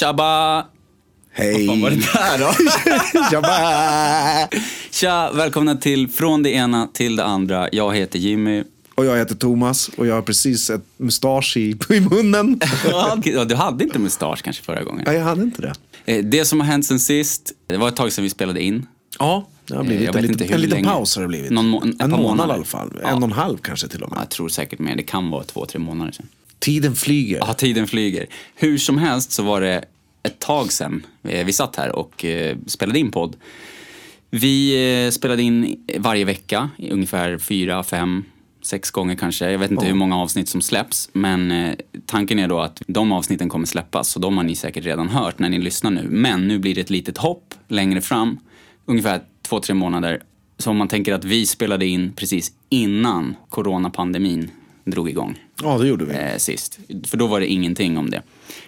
Tjaba! Hej! Vad var det där då? Tjaba! Tja, välkomna till Från det ena till det andra. Jag heter Jimmy. Och jag heter Thomas och jag har precis ett mustasch i, i munnen. Ja, du hade inte mustasch kanske förra gången. Nej, jag hade inte det. Eh, Det som har hänt sen sist, det var ett tag sedan vi spelade in. Ja, det har blivit Eh, en hur en liten paus har det blivit. Någon må- en par månad i alla fall. Ja. En och en halv kanske till och med. Jag tror säkert mer, det kan vara två, tre månader sedan. Tiden flyger. Ja, tiden flyger. Hur som helst så var det ett tag sedan eh, vi satt här och eh, spelade in podd. Vi eh, spelade in varje vecka, i ungefär fyra, fem, sex gånger kanske. Jag vet inte hur många avsnitt som släpps, men tanken är då att de avsnitten kommer släppas, så de har ni säkert redan hört när ni lyssnar nu. Men nu blir det ett litet hopp längre fram, ungefär två, tre månader. Så om man tänker att vi spelade in precis innan coronapandemin drog igång Ja, det gjorde vi. eh, sist. För då var det ingenting om det.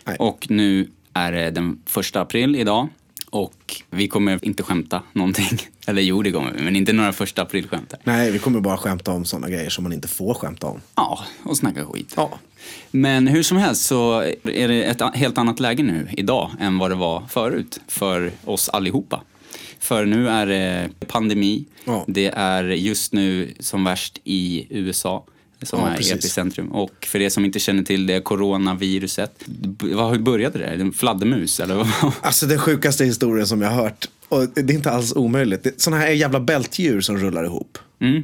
Nej. Och nu är det den första april idag. Och vi kommer inte skämta någonting. Eller jo, det kommer vi, men inte några första aprilskämt. Nej, vi kommer bara skämta om sådana grejer som man inte får skämta om. Ja, och snacka skit. Ja. Men hur som helst så är det ett helt annat läge nu idag än vad det var förut för oss allihopa. För nu är det pandemi. Ja. Det är just nu som värst i USA som Ja, är precis. epicentrum. Och för er som inte känner till det, coronaviruset. Hur började det? En fladdermus eller? vad? Alltså den sjukaste historien som jag har hört. Och det är inte alls omöjligt. Såna här jävla bältdjur som rullar ihop.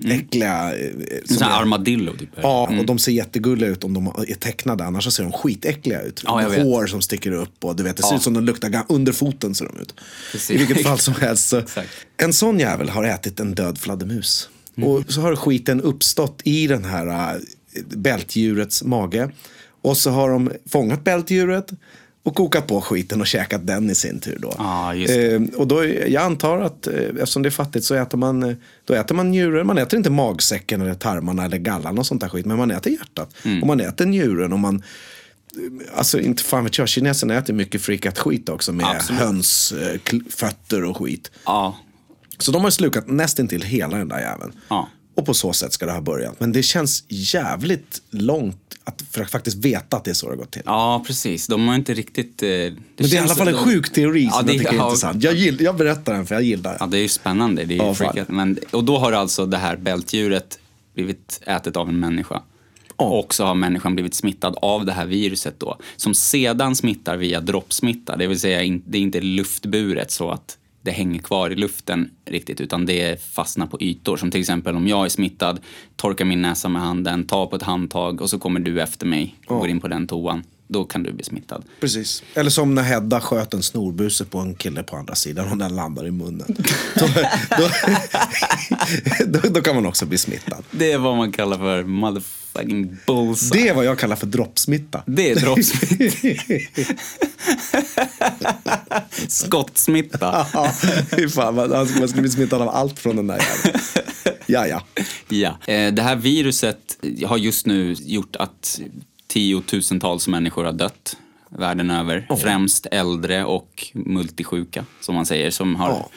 Äckliga. eh, En som här är- armadillo typ. Ja, och de ser jättegulliga ut om de är tecknade. Annars så ser de skitäckliga ut. Ja, jag Med vet. hår som sticker upp och du vet, det ser Ja. ut som de luktar under foten ser de ut. Precis. I vilket fall som helst. Så, en sån jävel har ätit en död fladdermus. Mm. Och så har skiten uppstått i den här äh, bältdjurets mage. Och så har de fångat bältdjuret och kokat på skiten och käkat den i sin tur. Då. Det. Eh, och då, jag antar att eh, eftersom det är fattigt så äter man, eh, då äter man njuren. Man äter inte magsäcken eller tarmarna eller gallan och sånt där skit. Men man äter hjärtat. Mm. Och man äter njuren och man Alltså inte fan vet jag, kineserna äter mycket frikat skit också med Absolut. hönsfötter och skit. Ja, Så de har slukat nästintill hela den där jäveln. Ja. Och på så sätt ska det ha börjat. Men det känns jävligt långt att, för att faktiskt veta att det är så det har gått till. ja precis. De har inte riktigt... eh, Det Men det är i alla fall en de- sjuk teori som Ja, det- jag tycker är ja, intressant. Jag, gill, jag berättar den för jag gillar Ja, den. det är ju spännande. Det är Ja, freakat. Men, och då har alltså det här bältdjuret blivit ätet av en människa. Ja. Och så har människan blivit smittad av det här viruset då. Som sedan smittar via droppsmitta. Det vill säga, det är inte luftburet så att det hänger kvar i luften riktigt. Utan det fastnar på ytor. Som till exempel om jag är smittad, torkar min näsa med handen, tar på ett handtag och så kommer du efter mig och går in på den toan. Då kan du bli smittad. Precis. Eller som när Hedda sköt en snorbuse på en kille på andra sidan och den landar i munnen. Då, då, då, då kan man också bli smittad. Det är vad man kallar för motherfucking bullseye. Det är vad jag kallar för droppsmitta. Det är droppsmitta. Skottsmitta. Ja, fan, man, man skulle bli smittad av allt från den där jäveln. Ja, ja. Ja. Eh, Det här viruset har just nu gjort att tiotusentals människor har dött världen över. Främst äldre och multisjuka, som man säger, som har Ja.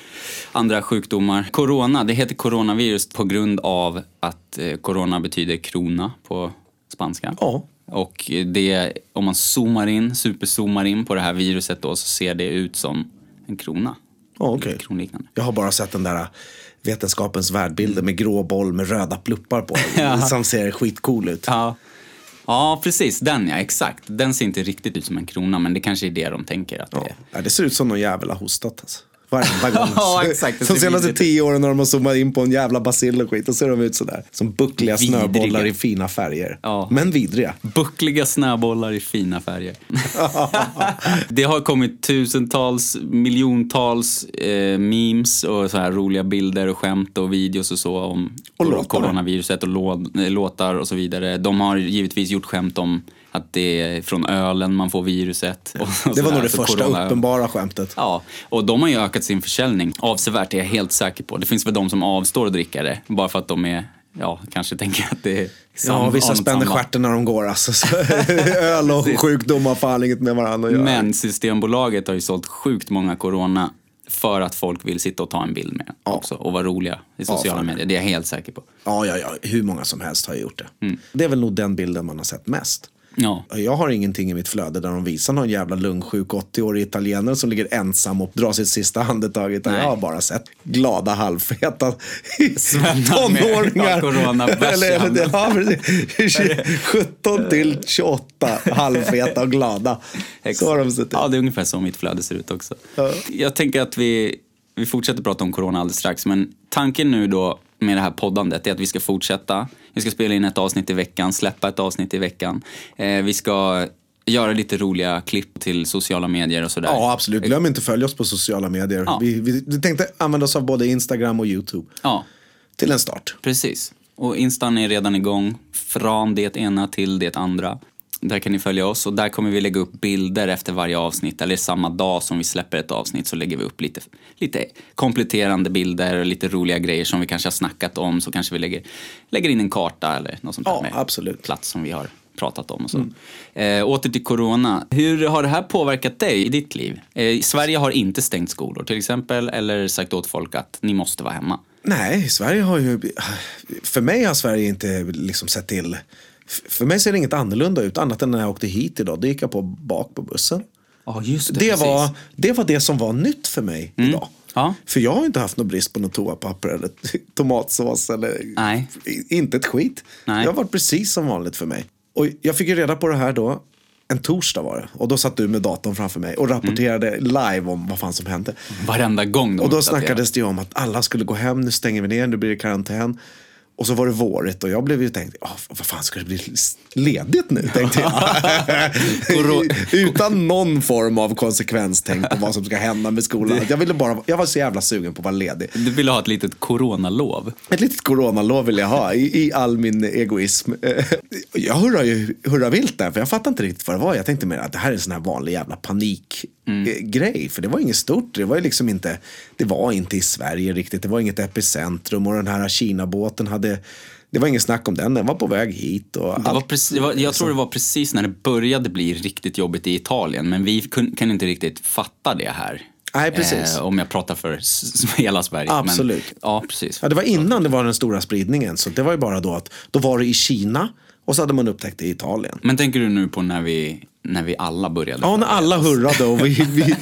andra sjukdomar. Corona, det heter coronavirus på grund av att eh, corona betyder krona på spanska. Ja. Och det, om man zoomar in, superzoomar in på det här viruset då, så ser det ut som en krona. Okej. Lite Kronliknande. Jag har bara sett den där vetenskapens världbilden med grå boll med röda pluppar på. Ja. Som ser skitcool ut. Ja. Ja, precis. Den ja, exakt. Den ser inte riktigt ut som en krona, men det kanske är det de tänker att det Ja. är. Ja, det ser ut som någon jävel har hostat. Alltså. Varenda gång. Ja, exakt. De senaste tio åren när de har zoomat in på en jävla bacill och skit, då ser de ut sådär. Som buckliga Vidriga. snöbollar i fina färger. Ja. Men vidriga. Buckliga snöbollar i fina färger. det har kommit tusentals, miljontals eh, memes och så här roliga bilder och skämt och videos och så om Och coronaviruset och eh, låtar och så vidare. De har givetvis gjort skämt om att det är från ölen man får viruset. och- och Det var nog det för första corona- uppenbara skämtet. Ja, och de har ju ökat sin försäljning avsevärt, är jag helt säker på. Det finns väl de som avstår att dricka det, bara för att de är, ja, kanske tänker att det är sam- Ja, vissa spänner stjärten när de går alltså. Så Öl och sjukdom har fan inget med varandra att göra. Men Systembolaget har ju sålt sjukt många Corona för att folk vill sitta och ta en bild med den också och vara roliga i sociala fan. medier. Det är jag helt säker på. Ja, ja, ja. Hur många som helst har gjort det. Mm. Det är väl nog den bilden man har sett mest. Ja. Jag har ingenting i mitt flöde där de visar någon jävla lungsjuk 80-årig italienare som ligger ensam och drar sitt sista andetag. Utan Nej. jag har bara sett glada halvfeta tonåringar. Eller, eller, ja, precis. 17 till 28 halvfeta och glada. Så har de sett ut. Ja, det är ungefär så mitt flöde ser ut också. Ja. Jag tänker att vi, vi fortsätter prata om corona alldeles strax, men tanken nu då med det här poddandet är att vi ska fortsätta. Vi ska spela in ett avsnitt i veckan, släppa ett avsnitt i veckan. Eh, vi ska göra lite roliga klipp till sociala medier och sådär. Ja, absolut. Glöm inte att följa oss på sociala medier. Ja. Vi, vi, vi tänkte använda oss av både Instagram och YouTube Ja, till en start. precis. Och Instan är redan igång, från det ena till det andra. Där kan ni följa oss och där kommer vi lägga upp bilder efter varje avsnitt. Eller samma dag som vi släpper ett avsnitt så lägger vi upp lite, lite kompletterande bilder och lite roliga grejer som vi kanske har snackat om. Så kanske vi lägger, lägger in en karta eller något sånt Ja, där med absolut. Mm. plats som vi har pratat om och så. Eh, åter till corona. Hur har det här påverkat dig i ditt liv? Eh, Sverige har inte stängt skolor till exempel eller sagt åt folk att ni måste vara hemma. Nej, Sverige har ju... För mig har Sverige inte liksom sett till... För mig ser det inget annorlunda ut annat än när jag åkte hit idag. Då gick jag på bak på bussen. Just det. Det var, det var det som var nytt för mig idag. Ja. För jag har inte haft någon brist på något toapapper eller tomatsås eller Nej. inte ett skit. Nej. Det har varit precis som vanligt för mig. Och jag fick ju reda på det här då, en torsdag var det. Och då satt du med datorn framför mig och rapporterade live om vad fan som hände. Varenda gång Och då snackades det ju om att alla skulle gå hem, nu stänger vi ner, nu blir det karantän. Och så var det vårigt och jag blev ju tänkt, "Ah, vad fan ska det bli ledigt nu? Tänkte jag. Utan någon form av konsekvenstänk på vad som ska hända med skolan. Jag, ville bara, jag var så jävla sugen på att vara ledig. Du ville ha ett litet coronalov. Ett litet coronalov vill jag ha i, i all min egoism. Jag hurrar ju hurra vilt där, för jag fattade inte riktigt vad det var. Jag tänkte mer att det här är en sån här vanlig jävla panikgrej. För det var inget stort. Det var liksom inte, det var inte i Sverige riktigt. Det var inget epicentrum och den här Kina-båten hade, det var inget snack om den. Den var på väg hit. Och Det var precis, det var, jag tror det var precis när det började bli riktigt jobbigt i Italien, men vi kun, kan inte riktigt fatta det här. Nej, precis. Eh, om jag pratar för hela Sverige. Absolut. Men, ja, precis. Ja, det var innan det var den stora spridningen. Så det var ju bara då att då var det i Kina och så hade man upptäckt det i Italien. Men tänker du nu på när vi, när vi alla började? Ja, när alla hurrade och vi, vi,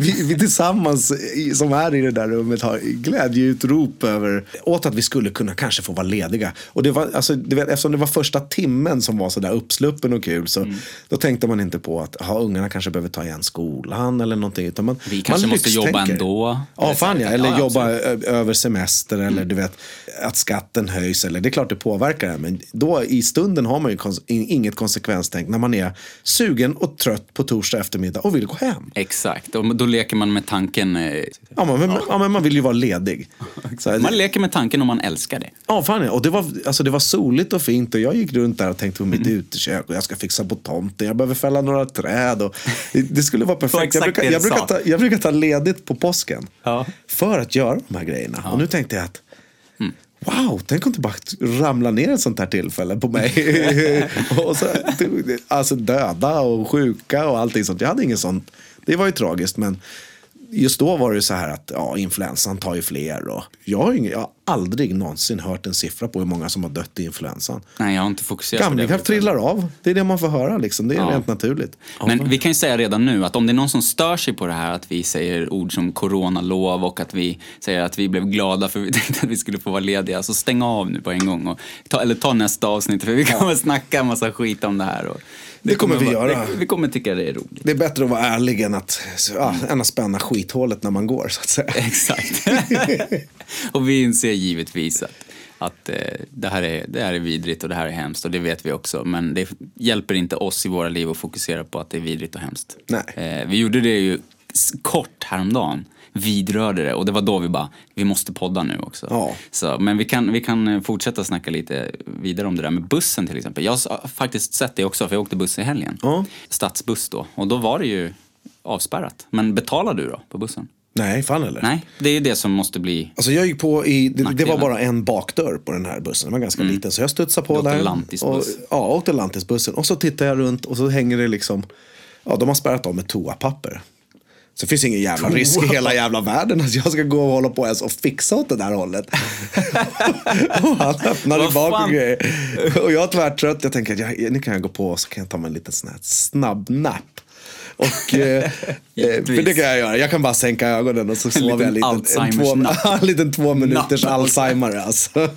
vi, vi tillsammans som är i det där rummet har glädjeutrop över åt att vi skulle kunna kanske få vara lediga. Och det var, alltså, du vet, eftersom det var första timmen som var så där uppsluppen och kul så Mm. då tänkte man inte på att ha ungarna kanske behöver ta igen skolan eller någonting. Utan man, Vi kanske man måste jobba ändå. Ja, fan ja. Eller ja, jobba absolut. över semester eller du vet att skatten höjs. Eller, det är klart det påverkar det. Men då i stunden har man ju kons- in- inget konsekvenstänk när man är sugen och trött på torsdag eftermiddag och vill gå hem. Exakt, och då leker man med tanken. eh, Ja, man, men, ja, men man vill ju vara ledig. Här, Man leker med tanken om man älskar det. ja, fan ja. Och det var, alltså, det var soligt och fint och jag gick runt där och tänkte på Mm. mitt utekök och jag ska fixa på tomten. Jag behöver fälla några träd. Och, det, det skulle vara perfekt. Jag brukar, jag, brukar ta, jag brukar ta ledigt på påsken Ja. för att göra de här grejerna. Och nu tänkte jag att Wow, tänk om det bara ramlar ner ett sånt här tillfälle på mig. och så, alltså döda och sjuka och allting sånt. Jag hade ingen sånt. Det var ju tragiskt men just då var det så här att ja, influensan tar ju fler. Och jag, har ingen, jag har aldrig någonsin hört en siffra på hur många som har dött i influensan. Nej, jag har inte fokuserat på Gamlingar det. trillar av. Det är det man får höra. Liksom. Det är Ja. rent naturligt. Men vi kan ju säga redan nu att om det är någon som stör sig på det här att vi säger ord som coronalov och att vi säger att vi blev glada för vi tänkte att vi skulle få vara lediga, så stäng av nu på en gång. Och ta, eller ta nästa avsnitt för vi kommer snacka en massa skit om det här. Och Det kommer vi vara- göra. Det, vi kommer tycka det är roligt. Det är bättre att vara ärlig än att, ja, än att spänna skithålet när man går. Så att säga. Exakt. och vi inser givetvis att, att eh, det, här är, det här är vidrigt och det här är hemskt och det vet vi också. Men det hjälper inte oss i våra liv att fokusera på att det är vidrigt och hemskt. Nej. Eh, vi gjorde det ju kort häromdagen. Vidrörde det och det var då vi bara, vi måste podda nu också. Ja. Så, men vi kan, vi kan eh, fortsätta snacka lite vidare om det där med bussen till exempel. Jag har faktiskt sett det också för jag åkte buss i helgen. Ja. Stadsbuss då. Och då var det ju avspärrat. Men betalar du då på bussen? Nej, fan eller? Nej, det är det som måste bli... Alltså jag gick på i, det, det var bara en bakdörr på den här bussen. Den var ganska liten. Så jag studsade på lantisbuss. Och, ja, åkte lantisbussen. Och så tittar jag runt och så hänger det liksom, ja de har spärrat av med toapapper. Så det finns ingen jävla risk i hela jävla världen att jag ska gå och hålla på ens och fixa åt det där hållet. och han öppnar Vad bak och grejer. Och jag är tvärtrött. Jag tänker att jag, nu kan jag gå på och så kan jag ta mig en liten sån här snabb napp. Och, eh, eh, för det kan jag göra. Jag kan bara sänka ögonen och så sover jag liten. En, Alzheimers två, liten två minuters. Alzheimer alltså.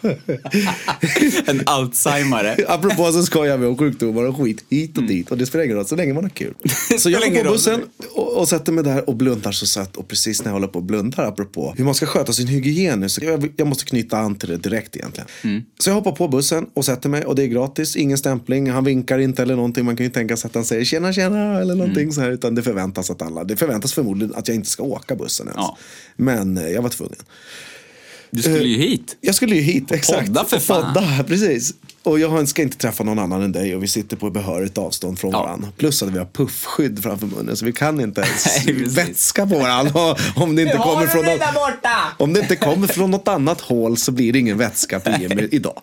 En Alzheimare. Apropå så skojar vi om sjukdomar och skit hit och dit. Och det spelar ingen roll så länge man har kul. Så jag går på bussen och, och sätter mig där och blundar så sött. Och precis när jag håller på och blundar apropå hur man ska sköta sin hygien nu. Så jag, jag måste knyta an till det direkt egentligen. Så jag hoppar på bussen och sätter mig och det är gratis. Ingen stämpling. Han vinkar inte eller någonting. Man kan ju tänka sig att han säger tjena tjena eller någonting så här. Utan det förväntas att alla. Det förväntas förmodligen att jag inte ska åka bussen ens. Ja. Men eh, jag var tvungen. Du skulle ju hit. Jag skulle ju hit, exakt. podda för fan. Podda, precis. Och jag ska inte träffa någon annan än dig och vi sitter på behörigt avstånd från Ja. varandra. Plus att vi har puffskydd framför munnen så vi kan inte ens Nej, vätska på varandra. Om det inte kommer från något, borta! om det inte kommer från något annat hål så blir det ingen vätska på Emil idag.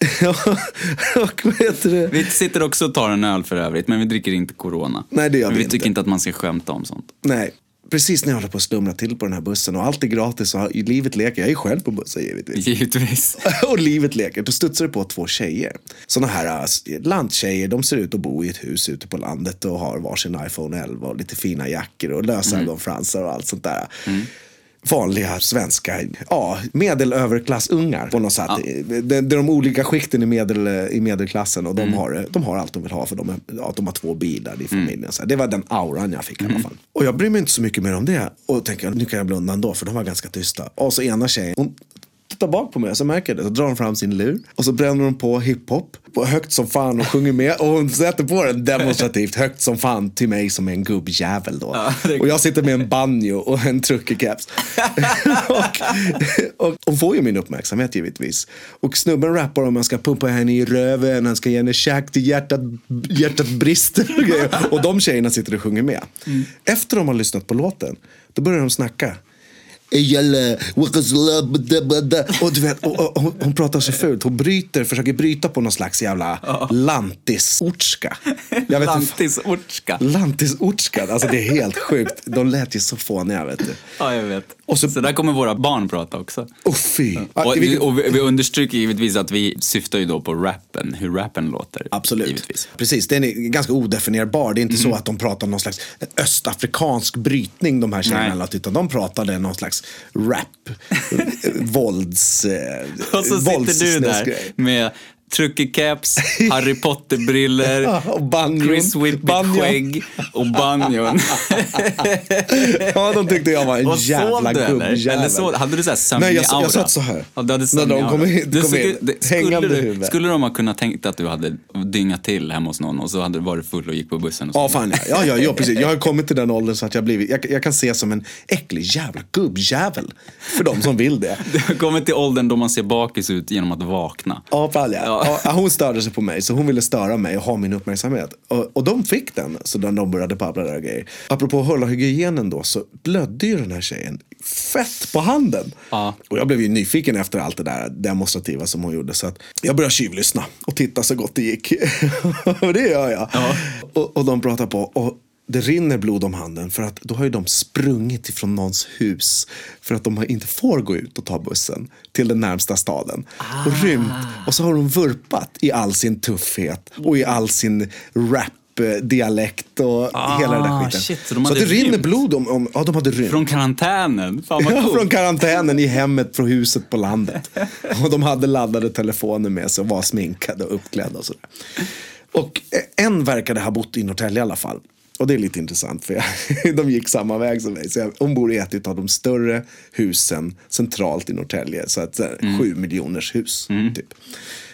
Och vad heter det? Vi sitter också och tar en öl för övrigt, men vi dricker inte corona. Nej, det gör vi vi tycker inte. inte att man ska skämta om sånt. Nej, precis när jag håller på att slumra till på den här bussen och allt är gratis och livet leker. Jag är själv på bussen givetvis. Givetvis. och livet leker. Då studsar det på två tjejer. Såna här äh, landtjejer. De ser ut att bo i ett hus ute på landet och har varsin iPhone 11 och lite fina jackor och lösögonfransar och allt sånt där. Vanliga svenska, ja, medelöverklassungar på något sätt. Det, det är de olika skikten i, medel, i medelklassen och de, har, de har allt de vill ha för de, ja, de har två bilar i familjen. Så här. det var den auran jag fick i alla fall. Och jag bryr mig inte så mycket mer om det. Och tänker, nu kan jag blunda ändå för de var ganska tysta. Och så ena tjejen, hon tittar bak på mig så märker jag det. Så drar hon fram sin lur och så bränner hon på hiphop högt som fan och sjunger med. Och hon sätter på den demonstrativt högt som fan till mig som är en gubbjävel då. Ja, Och jag sitter med en banjo och en truckerkeps. och, och hon får ju min uppmärksamhet givetvis. Och snubben rappar om man ska pumpa henne i röven, han ska ge henne käk till hjärtat, hjärtat brister och grejer. Och de tjejerna sitter och sjunger med. Efter de har lyssnat på låten, då börjar de snacka. Ejala. Och du vet, och, och, och, hon pratar så fult. Hon bryter, försöker bryta på någon slags jävla lantisortska. Lantisortska. Lantisortskan, alltså det är helt sjukt. De lät ju så fåniga vet du. Ja, jag vet. Och så- så, där kommer våra barn prata också. Oh, fy. Ja, Och, vi, och vi, vi understryker givetvis att vi syftar ju då på rappen, hur rappen låter. Absolut. Givetvis. Precis, den är ganska odefinierbar. Det är inte Mhm. så att de pratar någon slags östafrikansk brytning de här tjejerna utan de pratade någon slags rap, vålds... Eh, Och så sitter du där våldssnäskgrej. Med truckercaps, Harry Potter-briller, Ja, och banjon. Chris. Whippet-skägg och banjon. Ja, de tyckte jag var en Och jävla gubbjävel. Eller så, hade du så här sömnig Nej, jag, aura? jag satt så här. Ja, du hade När de kom in, Du kom skulle- in det- hängande du, huvud. skulle de ha kunnat tänkt att du hade dyngat till hemma hos någon och så hade du varit full och gick på bussen och. Ja, fan ja, ja, ja, precis. Jag har kommit till den åldern så att jag, blivit, jag, jag kan se som en äcklig jävla gubbjävel. För de som vill det. Du har kommit till åldern då man ser bakis ut genom att vakna. Ja, fan ja. Ja. Ja. Hon störde sig på mig så hon ville störa mig och ha min uppmärksamhet. Och, och de fick den, så när de började babbla där och grejer. Apropå att hålla hygienen då så blödde ju den här tjejen fett på handen. Ja. Och jag blev ju nyfiken efter allt det där demonstrativa som hon gjorde. Så att jag började tjuvlyssna och titta så gott det gick. och det gör jag. Och, och de pratar på. Och det rinner blod om handen för att då har ju de sprungit ifrån någons hus för att de inte får gå ut och ta bussen till den närmsta staden. Och rymt. Och så har de vurpat i all sin tuffhet och i all sin rap dialekt och hela den där Ah, skiten. shit, så de så det rinner rymt. blod om, om, ja de hade rymt. Från karantänen. Fan vad Ja, från karantänen i hemmet från huset på landet. Och de hade laddade telefoner med sig och var sminkade och uppklädda och sådär. Och en verkade ha bott i Norrtälje i alla fall. Och det är lite intressant för jag, de gick samma väg som mig. Så jag, hon bor i ett av de större husen centralt i Norrtälje. Så att så här, sju miljoners hus. Typ.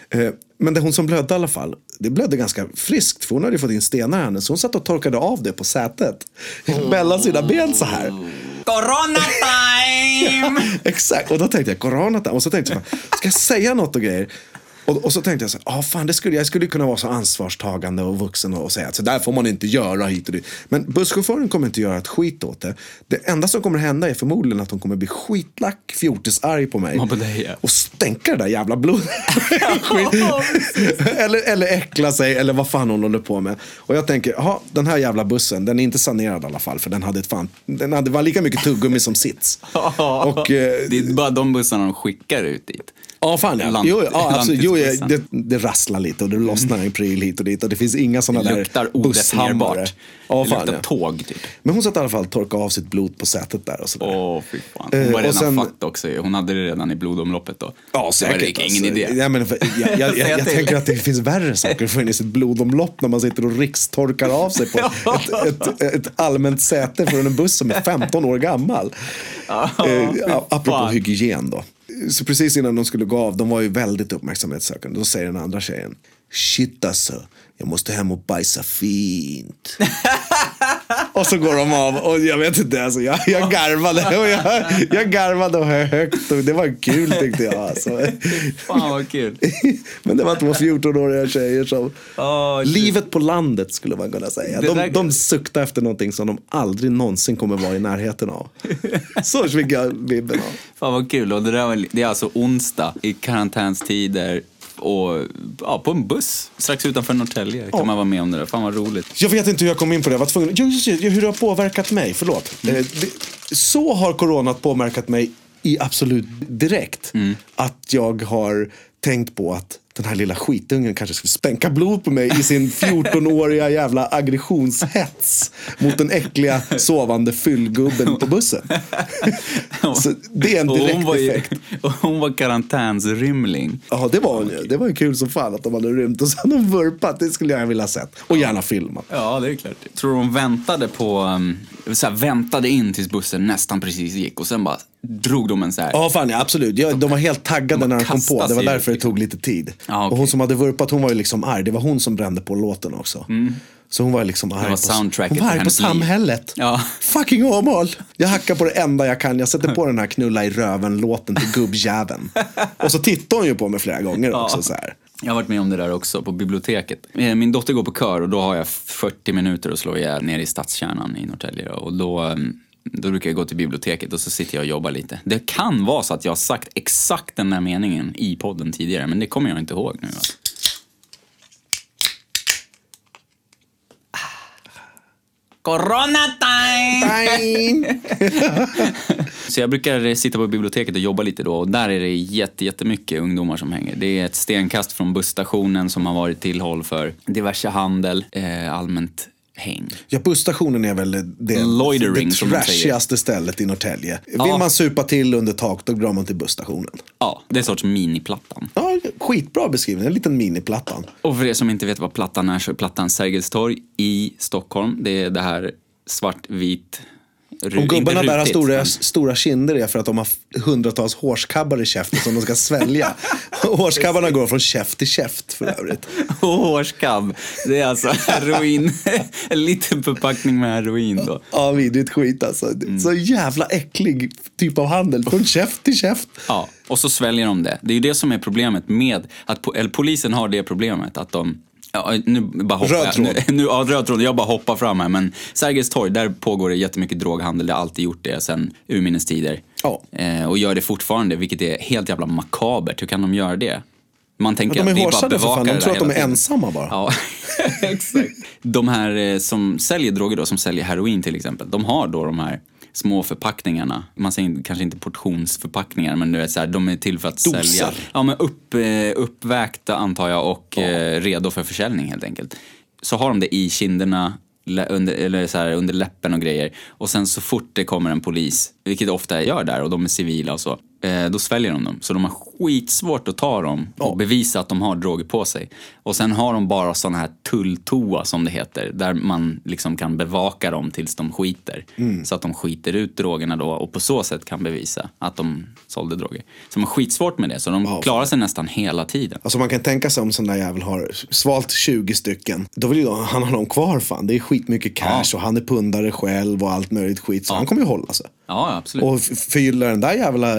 Eh, Men det hon som blödde i alla fall, det blödde ganska friskt för hon hade ju fått in stenar i handen. Så hon satt och torkade av det på sätet. Mellan sina ben så här. Corona time! Exakt, och då tänkte jag corona och så tänkte jag, ska jag säga något och grejer? Och, och så tänkte jag så här, ah, fan, det skulle, jag skulle kunna vara så ansvarstagande och vuxen och säga att så där får man inte göra hit och dit. Men busschauffören kommer inte göra ett skit åt det. Det enda som kommer hända är förmodligen att hon kommer bli skitlack, fjortisarg på mig. Och stänka det där jävla blodet. eller, eller äckla sig eller vad fan hon håller på med. Och jag tänker, ja, den här jävla bussen, den är inte sanerad i alla fall. För den hade ett fan, den hade, var lika mycket tuggummi som sits. Och, eh, Det är bara de bussarna de skickar ut dit. Ja, fan ja. Lant- jo, ja absolut. Jo, det, det rasslar lite och det lossnar en pryl hit och dit. Och det finns inga sådana där busshammare. Ja, det fan luktar ja. tåg typ. Men hon satt i alla fall och torkade av sitt blod på sätet där och sådär. Åh, fy fan. Eh, Hon var och redan sen- fucked också. Hon hade det redan i blodomloppet då. Ja, Så det var säkert. ingen alltså. idé. Ja, men, för- jag, jag, jag, jag tänker att det finns värre saker att få in i sitt blodomlopp när man sitter och rikstorkar av sig på ett, ett, ett allmänt säte från en buss som är 15 år gammal. Eh, apropå hygien då. Så precis innan de skulle gå av, de var ju väldigt uppmärksamhetssökande. Då säger den andra tjejen, shit alltså, jag måste hem och bajsa fint. och så går de av och jag vet inte, alltså, jag, jag garvade och jag, jag garvade och högt och det var kul tyckte jag. Alltså. Fan vad kul. Men det var två 14-åriga tjejer som... Shit. Livet på landet skulle man kunna säga. De, där- de suktar efter någonting som de aldrig någonsin kommer vara i närheten av. Så fick jag vibben av. Fan vad kul. Och det, där var, det är alltså onsdag i karantänstider och ja, på en buss strax utanför Norrtälje kan man vara med om det där. Fan vad roligt. Jag vet inte hur jag kom in på det. Jag var tvungen. Just det, hur det har påverkat mig. Förlåt. Mm. Eh, det, så har corona påverkat mig i absolut direkt. Mm. Att jag har tänkt på att den här lilla skitungen kanske skulle spänka blod på mig i sin 14-åriga jävla aggressionshets mot den äckliga sovande fyllgubben på bussen. så det är en Och direkt hon var, ju, effekt. och hon var karantänsrymling. Ja, det var hon ju. Det var ju kul som fan att de hade rymt och de vurpat. Det skulle jag vilja ha sett. Och gärna filmat. Ja, det är klart. Tror du de väntade på, um, så här, väntade in tills bussen nästan precis gick och sen bara drog de en så här. Ja, fan ja, absolut. Ja, de var helt taggade De när de kom på. Det var därför det tog lite tid. Ja, okej. Och hon som hade vurpat, hon var ju liksom arg. Det var hon som brände på låten också. Så hon var liksom arg var på, hon var arg på samhället. Ja. Fucking Åmål! Jag hackar på det enda jag kan. Jag sätter på den här knulla i röven-låten till gubbjäveln. Och så tittar hon ju på mig flera gånger också. Så här. Jag har varit med om det där också på biblioteket. Eh, Min dotter går på kör och då har jag 40 minuter att slå ihjäl nere i stadskärnan i Norrtälje. Och då, um, då brukar jag gå till biblioteket och så sitter jag och jobbar lite. Det kan vara så att jag har sagt exakt den där meningen i podden tidigare, men det kommer jag inte ihåg nu. Alltså. Corona time! Så jag brukar sitta på biblioteket och jobba lite då och där är det jätte, jättemycket ungdomar som hänger. Det är ett stenkast från busstationen som har varit tillhåll för diverse handel, eh, allmänt häng. Ja, busstationen är väl det, Loitering, det trashigaste stället i Norrtälje. Vill Ja. man supa till under tak, då drar man till busstationen. Ja, det är en sorts miniplattan. Ja, skitbra beskrivning. En liten miniplattan. Och för er som inte vet vad Plattan är så är Plattan Sergels torg i Stockholm. Det är det här svartvit... Om gubbarna där har stora, men- stora kinder är för att de har hundratals hårskabbar i käften som de ska svälja. Hårskabbarna går från käft till käft för övrigt. Och hårskabb. Det är alltså heroin. en liten förpackning med heroin då. Ja, vidrigt skit alltså. Så jävla äcklig typ av handel. Från käft till käft. Ja, och så sväljer de det. Det är ju det som är problemet med att po- polisen har det problemet att de Ja, nu bara hoppar Röd jag. tråd. Nu, nu, ja, röd tråd. Jag bara hoppar fram här. Men Sergels torg, där pågår det jättemycket droghandel. Det har alltid gjort det sedan urminnes tider. Ja. Eh, och gör det fortfarande, vilket är helt jävla makabert. Hur kan de göra det? Man tänker Men de är att det är bara hårsade för fan. bevaka De tror att de är tiden. ensamma bara. Ja, exakt. De här eh, som säljer droger då, som säljer heroin till exempel, de har då de här små förpackningarna. Man säger kanske inte portionsförpackningar, men du vet, så här, de är till för att Doser. sälja. Ja, men upp, eh, uppväkta antar jag och eh, redo för försäljning helt enkelt. Så har de det i kinderna, under, eller så här, under läppen och grejer. Och sen så fort det kommer en polis, vilket ofta gör där och de är civila och så, eh, då sväljer de dem. Så de har skitsvårt att ta dem och bevisa att de har droger på sig. Och sen har de bara såna här tulltoa som det heter, där man liksom kan bevaka dem tills de skiter. Mm. Så att de skiter ut drogerna då och på så sätt kan bevisa att de sålde droger. Så de har skitsvårt med det, så de Ja, klarar sig nästan hela tiden. Alltså man kan tänka sig om sån där jävel har svalt 20 stycken. Då vill ju han ha dem kvar fan. Det är skitmycket cash Ja. och han är pundare själv och allt möjligt skit. Så han kommer ju hålla sig. Ja, absolut. Och fyller den där jävla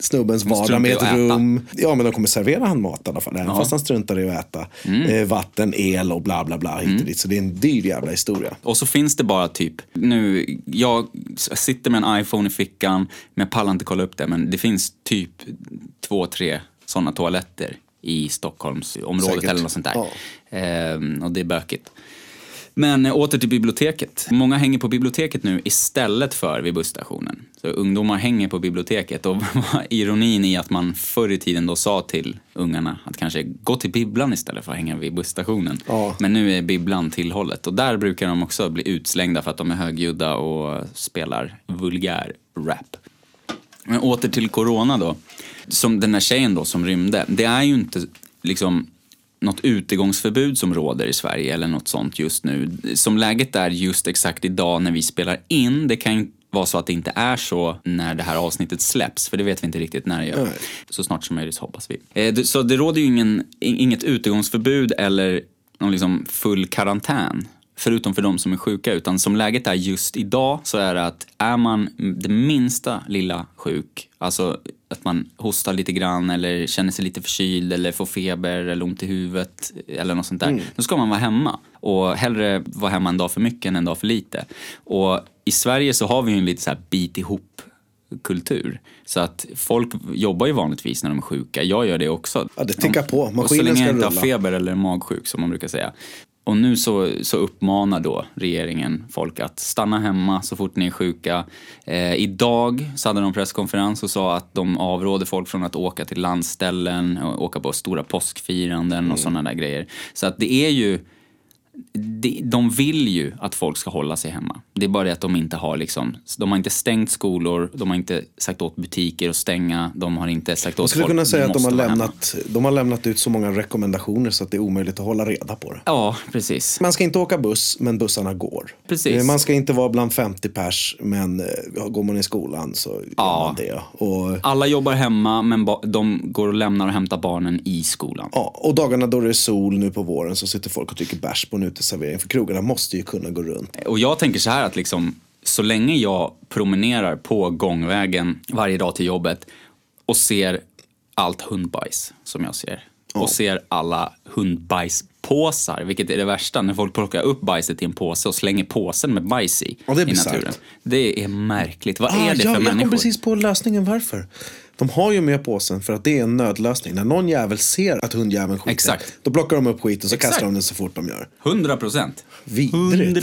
snubbens vardag med ett rum. Ja, men de kommer servera han mat i alla fall. Även fast han struntar i att äta. Mm. Eh, vatten, el och bla bla bla hit och dit. Så det är en dyr jävla historia. Och så finns det bara typ, nu, jag sitter med en iPhone i fickan, men jag pallar inte kolla upp det, men det finns typ två, tre sådana toaletter i Stockholmsområdet Säkert. eller något sånt där. Ja. Ehm, och det är bökigt. Men eh, åter till biblioteket. Många hänger på biblioteket nu istället för vid busstationen. Så ungdomar hänger på biblioteket och ironin i att man förr i tiden då sa till ungarna att kanske gå till bibblan istället för att hänga vid busstationen. Ja. Men nu är bibblan tillhållet och där brukar de också bli utslängda för att de är högljudda och spelar vulgär rap. Men åter till corona då. Som den där tjejen då som rymde. Det är ju inte liksom något utegångsförbud som råder i Sverige eller något sånt just nu. Som läget är just exakt idag när vi spelar in, det kan vara så att det inte är så när det här avsnittet släpps, för det vet vi inte riktigt när det gör. Så snart som möjligt hoppas vi. Eh, Så det råder ju ingen, in- inget utegångsförbud eller någon liksom full karantän. Förutom för de som är sjuka, utan som läget är just idag så är det att är man det minsta lilla sjuk, alltså att man hostar lite grann eller känner sig lite förkyld eller får feber eller ont i huvudet eller något sånt där, då ska man vara hemma. Och hellre vara hemma en dag för mycket än en dag för lite. Och i Sverige så har vi ju en lite så här bit ihop kultur. Så att folk jobbar ju vanligtvis när de är sjuka. Jag gör det också. Ja, det tickar på. Och så Maskinen länge ska jag inte har rulla. feber eller magsjuk som man brukar säga. Och nu så, så uppmanar då regeringen folk att stanna hemma så fort ni är sjuka. Eh, idag så hade de presskonferens och sa att de avråder folk från att åka till landställen och åka på stora påskfiranden Mm. och sådana där grejer. Så att det är ju de, vill ju att folk ska hålla sig hemma. Det är bara det att de inte har liksom, de har inte stängt skolor, de har inte sagt åt butiker att stänga, de har inte sagt Man åt skulle folk kunna säga "Ni att de har, vara hemma." lämnat, de har lämnat ut så många rekommendationer så att det är omöjligt att hålla reda på det. Ja, precis. Man ska inte åka buss, men bussarna går. Precis. Man ska inte vara bland 50 pers, men eh, går man i skolan så gör Ja. man det. Och, Alla jobbar hemma, men de går och lämnar och hämtar barnen i skolan. ja, och dagarna då det är sol nu på våren så sitter folk och dricker bärs på en uteservering. För krogarna måste ju kunna gå runt. Och jag tänker så här att liksom, så länge jag promenerar på gångvägen varje dag till jobbet och ser allt hundbajs som jag ser och ser alla hundbajspåsar, vilket är det värsta, när folk plockar upp bajset i en påse och slänger påsen med bajs i, Ja, det är i naturen. Det är märkligt. Vad Ah, är det ja, för jag människor? kom precis på lösningen varför. De har ju med påsen för att det är en nödlösning. När någon jävel ser att hundjäveln skiter, Exakt. då plockar de upp skiten så Exakt. kastar de den så fort de gör. 100 procent. Vidrigt.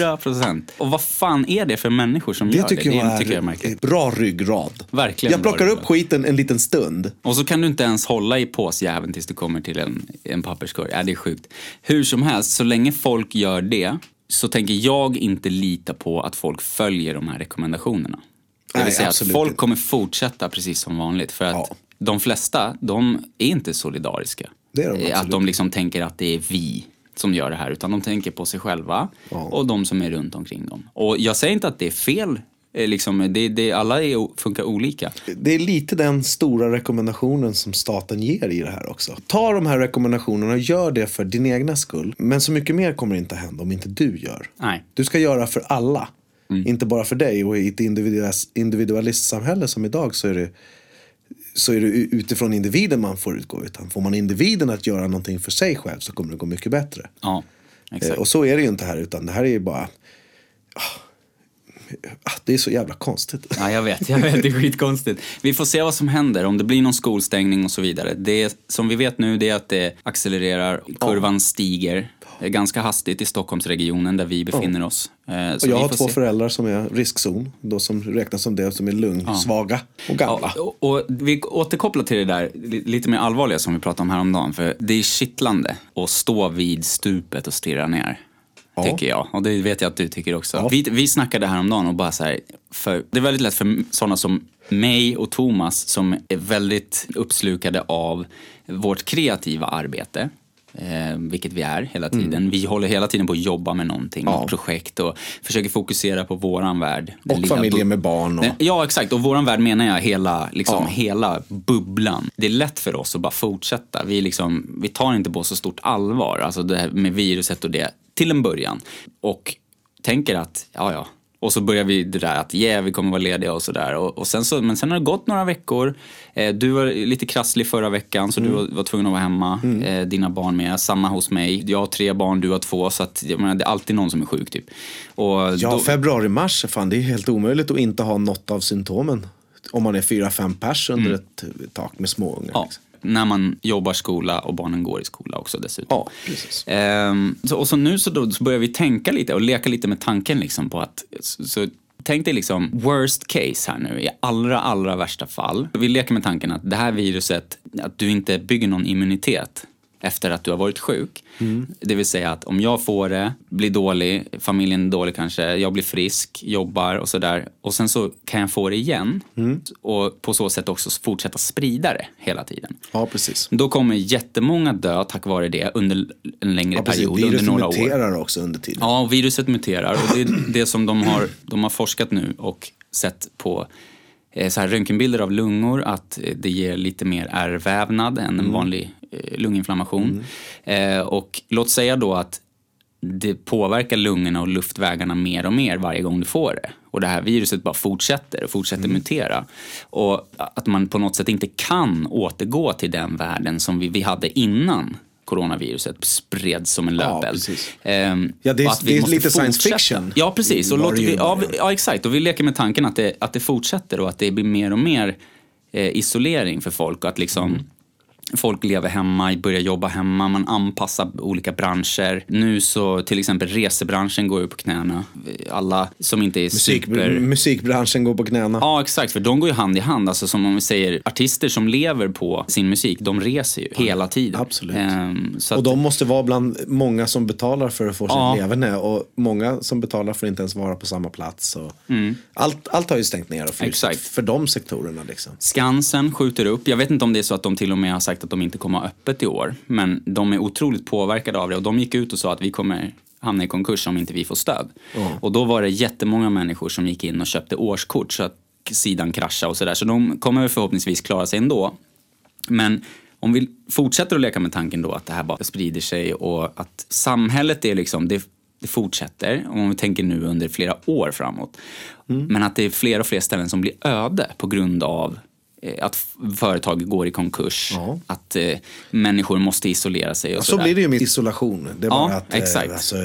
100 procent. Och vad fan är det för människor som Det gör tycker, det? jag det är tycker jag är märkligt. bra ryggrad. Verkligen Jag plockar upp skiten en liten stund. Och så kan du inte ens hålla i påsjäveln tills du kommer till en, en papperskorg. Ja, det är sjukt. Hur som helst, så länge folk gör det så tänker jag inte lita på att folk följer de här rekommendationerna. Det vill Nej, säga att folk inte. kommer fortsätta precis som vanligt. För att Ja. de flesta, de är inte solidariska. Det är de Eh, Att de liksom tänker att det är vi som gör det här, utan de tänker på sig själva Ja. och de som är runt omkring dem. Och jag säger inte att det är fel, eh, liksom, det, det, alla är, funkar olika. Det är lite den stora rekommendationen som staten ger i det här också. Ta de här rekommendationerna och gör det för din egna skull. Men så mycket mer kommer inte hända om inte du gör. Nej. Du ska göra för alla. Mm. Inte bara för dig. Och i ett individualis- individualistsamhälle som idag så är det så är det utifrån individen man får utgå. Utan får man individen att göra någonting för sig själv så kommer det gå mycket bättre. Ja, Eh, exakt. Och så är det ju inte här. Utan det här är ju bara... Ah, det är så jävla konstigt. Ja, jag vet, jag vet, det är skitkonstigt. Vi får se vad som händer, om det blir någon skolstängning och så vidare. Det som vi vet nu det är att det accelererar, kurvan stiger eh, ganska hastigt i Stockholmsregionen där vi befinner oss. Eh, Och så jag vi har två se. föräldrar som är riskzon. Då som räknas som det som är lungsvaga och gamla. Ja, och, och vi återkopplar till det där li- lite mer allvarliga som vi pratade om häromdagen. För det är kittlande att stå vid stupet och stirra ner. Ja. Tycker jag. Och det vet jag att du tycker också. Ja. Vi, vi snackade häromdagen och bara så här, för det är väldigt lätt för sådana som mig och Thomas som är väldigt uppslukade av vårt kreativa arbete. Eh, vilket vi är hela tiden. Vi håller hela tiden på att jobba med någonting, Mm. Ja. något projekt och försöker fokusera på våran värld. Och familjen med barn. Och... Ja, exakt. Och våran värld menar jag hela, liksom, Ja. hela bubblan. Det är lätt för oss att bara fortsätta. Vi, liksom, vi tar inte på så stort allvar, alltså det här med viruset och det, till en början. Och tänker att, ja, ja, Och så börjar vi det där att yeah, vi kommer vara lediga och sådär. Och, och sen så, men sen har det gått några veckor. Eh, du var lite krasslig förra veckan så Mm. du var, var tvungen att vara hemma. Eh, dina barn med. Samma hos mig. Jag har tre barn, du har två. Så att, jag menar, det är alltid någon som är sjuk typ. Och Ja, då, februari, mars, fan det är helt omöjligt att inte ha något av symptomen. Om man är fyra, fem pers under ett tak med småungar. Mm. ja, Liksom. När man jobbar skola och barnen går i skola också dessutom. ja, precis. Ehm, så, och så nu så, då, så börjar vi tänka lite och leka lite med tanken liksom på att så, så Tänk dig liksom worst case här nu, i allra, allra värsta fall. Vi leker med tanken att det här viruset, att du inte bygger någon immunitet efter att du har varit sjuk. Det vill säga att om jag får det, blir dålig, familjen är dålig kanske, jag blir frisk, jobbar och sådär. Och sen så kan jag få det igen. Och på så sätt också fortsätta sprida det hela tiden. Ja, precis. Då kommer jättemånga dö tack vare det under en längre Ja, period, under Viruset några år. muterar också under tiden. Ja, viruset muterar och det är det som de har, de har forskat nu och sett på så här röntgenbilder av lungor att eh, det ger lite mer ärrvävnad än en vanlig eh, lunginflammation. Eh, och låt säga då att det påverkar lungorna och luftvägarna mer och mer varje gång du får det. Och det här viruset bara fortsätter och fortsätter mutera. Och att man på något sätt inte kan återgå till den världen som vi, vi hade innan coronaviruset spreds som en löpeld. precis. Ehm, Ja, det är- det är lite science fortsätta. fiction. Ja, precis. Och låter vi, ja, ja, exakt. Och vi leker med tanken att det, att det fortsätter och att det blir mer och mer eh, isolering för folk. Och att liksom Mm. Folk lever hemma, börjar jobba hemma, man anpassar olika branscher. Nu så till exempel resebranschen går ju på knäna. Alla som inte är Musik, super... Musikbranschen går på knäna. Ja, exakt. För de går ju hand i hand. Alltså som om vi säger, artister som lever på sin musik, de reser ju hela tiden. absolut. Ehm, så Och att, de måste vara bland många som betalar för att få Ja. sitt leverne. Och många som betalar får inte ens vara på samma plats. Och allt, allt har ju stängt ner och Mm. Exakt. för de sektorerna. Liksom. Skansen skjuter upp. Jag vet inte om det är så att de till och med har sagt att de inte kommer ha öppet i år. Men de är otroligt påverkade av det och de gick ut och sa att vi kommer hamna i konkurs om inte vi får stöd. Och då var det jättemånga människor som gick in och köpte årskort så att sidan kraschade och sådär. Så de kommer förhoppningsvis klara sig ändå. Men om vi fortsätter att leka med tanken då att det här bara sprider sig och att samhället är liksom, det, det fortsätter. Om vi tänker nu under flera år framåt. Men att det är fler och fler ställen som blir öde på grund av att f- företag går i konkurs, Ja. att eh, människor måste isolera sig och Ja, så sådär. blir det ju med isolation. Det är Ja, bara att, eh, exakt. alltså,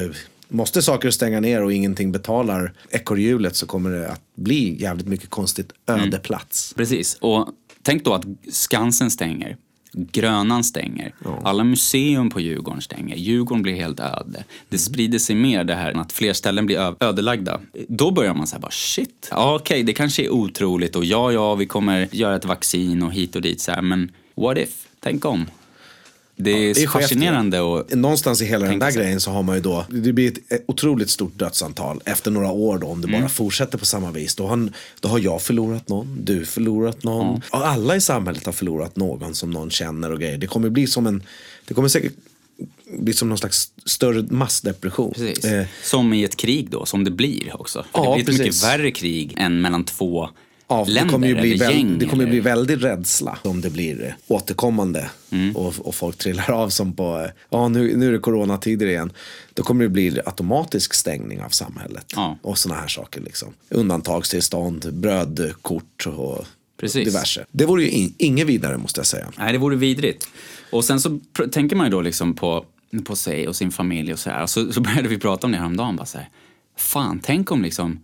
måste saker stänga ner och ingenting betalar ekorrhjulet så kommer det att bli jävligt mycket konstigt Mm. öde plats. Precis. Och tänk då att Skansen stänger. Grönan stänger. Alla museum på Djurgården stänger. Djurgården blir helt öde. Det sprider sig mer det här att fler ställen blir ödelagda. Då börjar man säga bara shit. Ja okej, det kanske är otroligt och ja ja, vi kommer göra ett vaccin och hit och dit så här. Men what if? Tänk om. Det är, det är fascinerande och Någonstans i hela den där sig. grejen så har man ju då, det blir ett otroligt stort dödsantal efter några år då om det Mm. bara fortsätter på samma vis. Då har, då har jag förlorat någon, du förlorat någon. Och alla i samhället har förlorat någon som någon känner och grejer. Det kommer bli som en, det kommer säkert bli som någon slags större massdepression. Eh, Som i ett krig då, som det blir också. Ja, det blir ett mycket precis. värre krig än mellan två Ja, det länder kommer ju bli, eller väl, gäng. det kommer eller- bli väldigt rädsla om det blir återkommande. Mm. Och, och folk trillar av som på, ja nu, nu är det coronatider igen. Då kommer det bli automatisk stängning av samhället. Ja. Och sådana här saker liksom. Undantagstillstånd, brödkort och Precis. diverse. Det vore ju in, inget vidare måste jag säga. Nej, det vore vidrigt. Och sen så pr- tänker man ju då liksom på, på sig och sin familj och så här. Så, så började vi prata om det häromdagen. Bara så här, fan, tänk om liksom,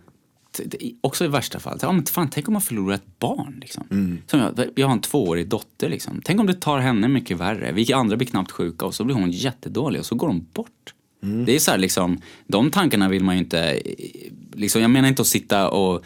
också i värsta fall, ja, men fan, tänk om man förlorar ett barn. Liksom. Som jag, jag har en tvåårig dotter. Liksom. Tänk om det tar henne mycket värre. Vi andra blir knappt sjuka och så blir hon jättedålig och så går hon bort. Det är så här liksom, de tankarna vill man ju inte, eh, liksom, jag menar inte att sitta och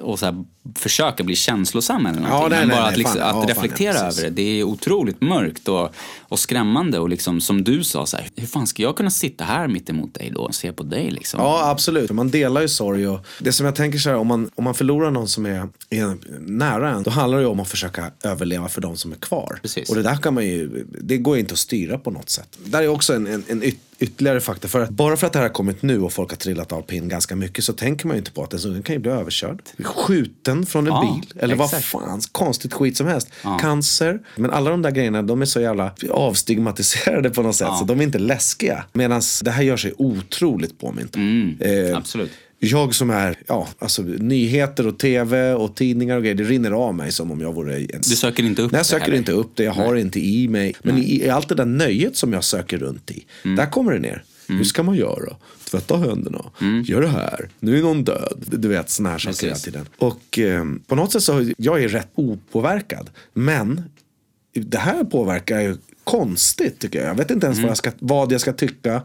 och så här, försöka bli känslosam eller någonting. nej, men bara nej, att, liksom, fan, ja, att fan, reflektera ja, precis. över det. Det är otroligt mörkt och, och skrämmande. Och liksom, som du sa, så här, hur fan ska jag kunna sitta här mitt emot dig då och se på dig? Liksom? Ja, absolut. Man delar ju sorg. Och det som jag tänker så här, om man, om man förlorar någon som är, är nära en, då handlar det ju om att försöka överleva för de som är kvar. Precis. Och det där kan man ju, det går ju inte att styra på något sätt. Där är också en, en, en yt, ytterligare faktor. För att bara för att det här har kommit nu och folk har trillat av pinn ganska mycket så tänker man ju inte på att en sån kan ju bli överkörd. Skjuten från en Ja, bil. Eller vad exakt. fan, konstigt skit som helst. Cancer. Men alla de där grejerna, de är så jävla avstigmatiserade på något sätt. Så de är inte läskiga. Medan det här gör sig otroligt påmint. Mm, Eh, Absolut. Jag som är, ja, alltså nyheter och tv och tidningar och grejer, det rinner av mig som om jag vore en... Du söker inte upp Nej, jag det söker heller? inte upp det, jag har det inte i mig. Men i, i allt det där nöjet som jag söker runt i, Mm. där kommer det ner. Hur ska man göra? Tvätta händerna. Gör det här. Nu är någon död. Du vet, sådana här saker Mm. hela tiden. Och eh, på något sätt så, jag är rätt opåverkad. Men det här påverkar ju konstigt tycker jag. Jag vet inte ens Mm. vad, jag ska, vad jag ska tycka.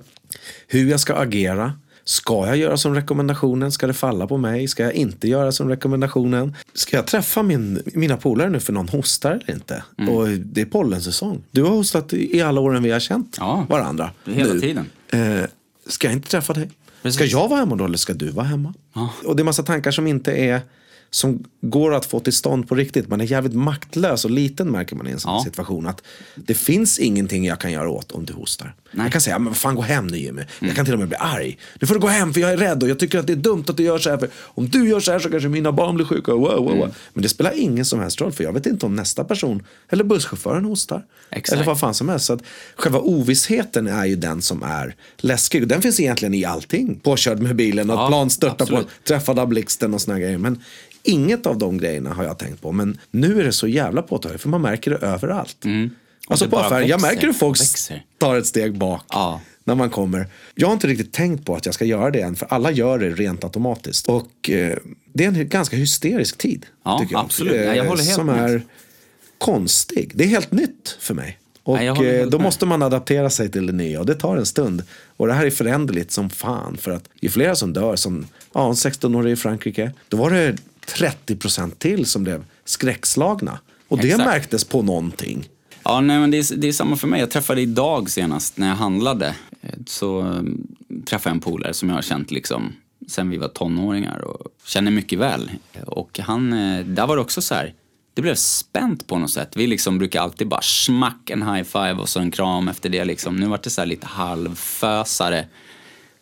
Hur jag ska agera. Ska jag göra som rekommendationen? Ska det falla på mig? Ska jag inte göra som rekommendationen? Ska jag träffa min, mina polare nu för någon hostar eller inte? Mm. Och det är pollensäsong. Du har hostat i alla åren vi har känt Ja. varandra. Hela nu. tiden. Eh, ska jag inte träffa dig? Precis. Ska jag vara hemma då eller ska du vara hemma? Ja. Och det är massa tankar som inte är som går att få till stånd på riktigt. Man är jävligt maktlös och liten märker man i en sån Ja. situation. Att det finns ingenting jag kan göra åt om du hostar. Nej. Jag kan säga, men vad fan gå hem nu Jimmy. Jag kan till och med bli arg. Nu får du gå hem för jag är rädd och jag tycker att det är dumt att du gör så här. För om du gör så här så kanske mina barn blir sjuka. Wow, wow, wow. Men det spelar ingen som helst roll för jag vet inte om nästa person eller busschauffören hostar. Exakt. Eller vad fan som helst. Så att själva ovissheten är ju den som är läskig. Och den finns egentligen i allting. Påkörd med bilen, att Ja, plan störtar på träffad av blixten och såna grejer. Men inget av de grejerna har jag tänkt på. Men nu är det så jävla påtagligt för man märker det överallt. Alltså Mm. det på affären, jag märker hur folk växer. tar ett steg bak Ja. när man kommer. Jag har inte riktigt tänkt på att jag ska göra det än, för alla gör det rent automatiskt. Och eh, det är en ganska hysterisk tid. Ja, tycker jag. absolut. Ja, jag håller helt Som med. är konstig. Det är helt nytt för mig. Och Ja, eh, då måste man adaptera sig till det nya och det tar en stund. Och det här är föränderligt som fan. För att det är flera som dör, som ja, en 16-årig i Frankrike. Då var det 30% till som blev skräckslagna. Och det Exakt. märktes på någonting. Ja, nej, men det är, det är samma för mig. Jag träffade idag senast när jag handlade. Eh, Så um, träffade jag en polare som jag har känt liksom sen vi var tonåringar och känner mycket väl. Och han, eh, där var det också så här, det blev spänt på något sätt. Vi liksom brukar alltid bara smack en high five och så en kram efter det liksom. Nu var det så här lite halvfösare.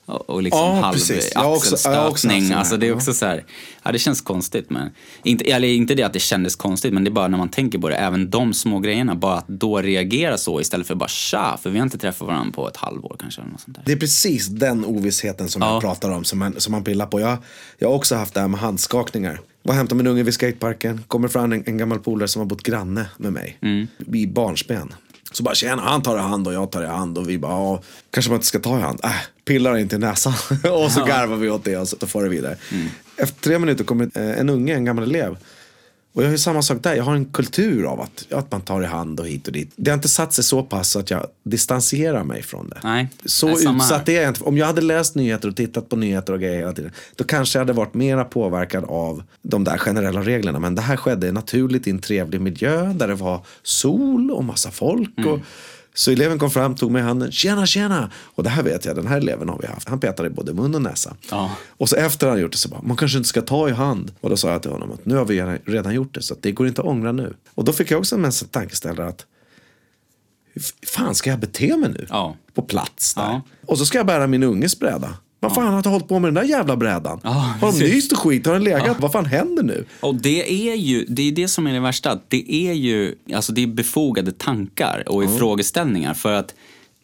Och liksom Ja, halv precis. Axelstötning. Alltså det är också så här, ja det känns konstigt men, inte, eller inte det att det kändes konstigt men det är bara när man tänker på det, även de små grejerna, bara att då reagera så istället för bara tja, för vi har inte träffat varandra på ett halvår kanske eller något sånt där. Det är precis den ovissheten som Ja. jag pratar om, som man, som man pillar på. Jag, jag har också haft det här med handskakningar. Var och hämtade min unge vid skateparken, kommer fram en, en gammal polare som har bott granne med mig. Mm. I barnsben. Så bara tjena, han tar i hand och jag tar i hand och vi bara, ja, kanske man inte ska ta i hand. Äh, pillar inte i näsan. och så garvar vi åt det och så får det vidare. Mm. Efter tre minuter kommer eh, en unge, en gammal elev. Och jag har ju samma sak där, jag har en kultur av att, att man tar i hand och hit och dit. Det har inte satt sig så pass att jag distanserar mig från det. Nej, Så nej, utsatt är jag inte. Om jag hade läst nyheter och tittat på nyheter och grejer hela tiden. Då kanske jag hade varit mera påverkad av de där generella reglerna. Men det här skedde naturligt i en trevlig miljö. Där det var sol och massa folk. Mm. Och, så eleven kom fram, tog mig i handen. Tjena, tjena! Och det här vet jag, den här eleven har vi haft. Han petade i både mun och näsa. Ja. Och så efter han gjort det så bara, man kanske inte ska ta i hand. Och då sa jag till honom att nu har vi redan- gjort det. Så det går inte att ångra nu. Och då fick jag också en tankeställare att hur fan ska jag bete mig nu? Ja. På plats där. Ja. Och så ska jag bära min unges bräda. Vad fan har jag hållit på med den där jävla brädan? Ja, har de nyst och skit? Har den legat? Vad fan händer nu? Och det är ju, det är det som är det värsta, det är ju, alltså det är befogade tankar och frågeställningar för att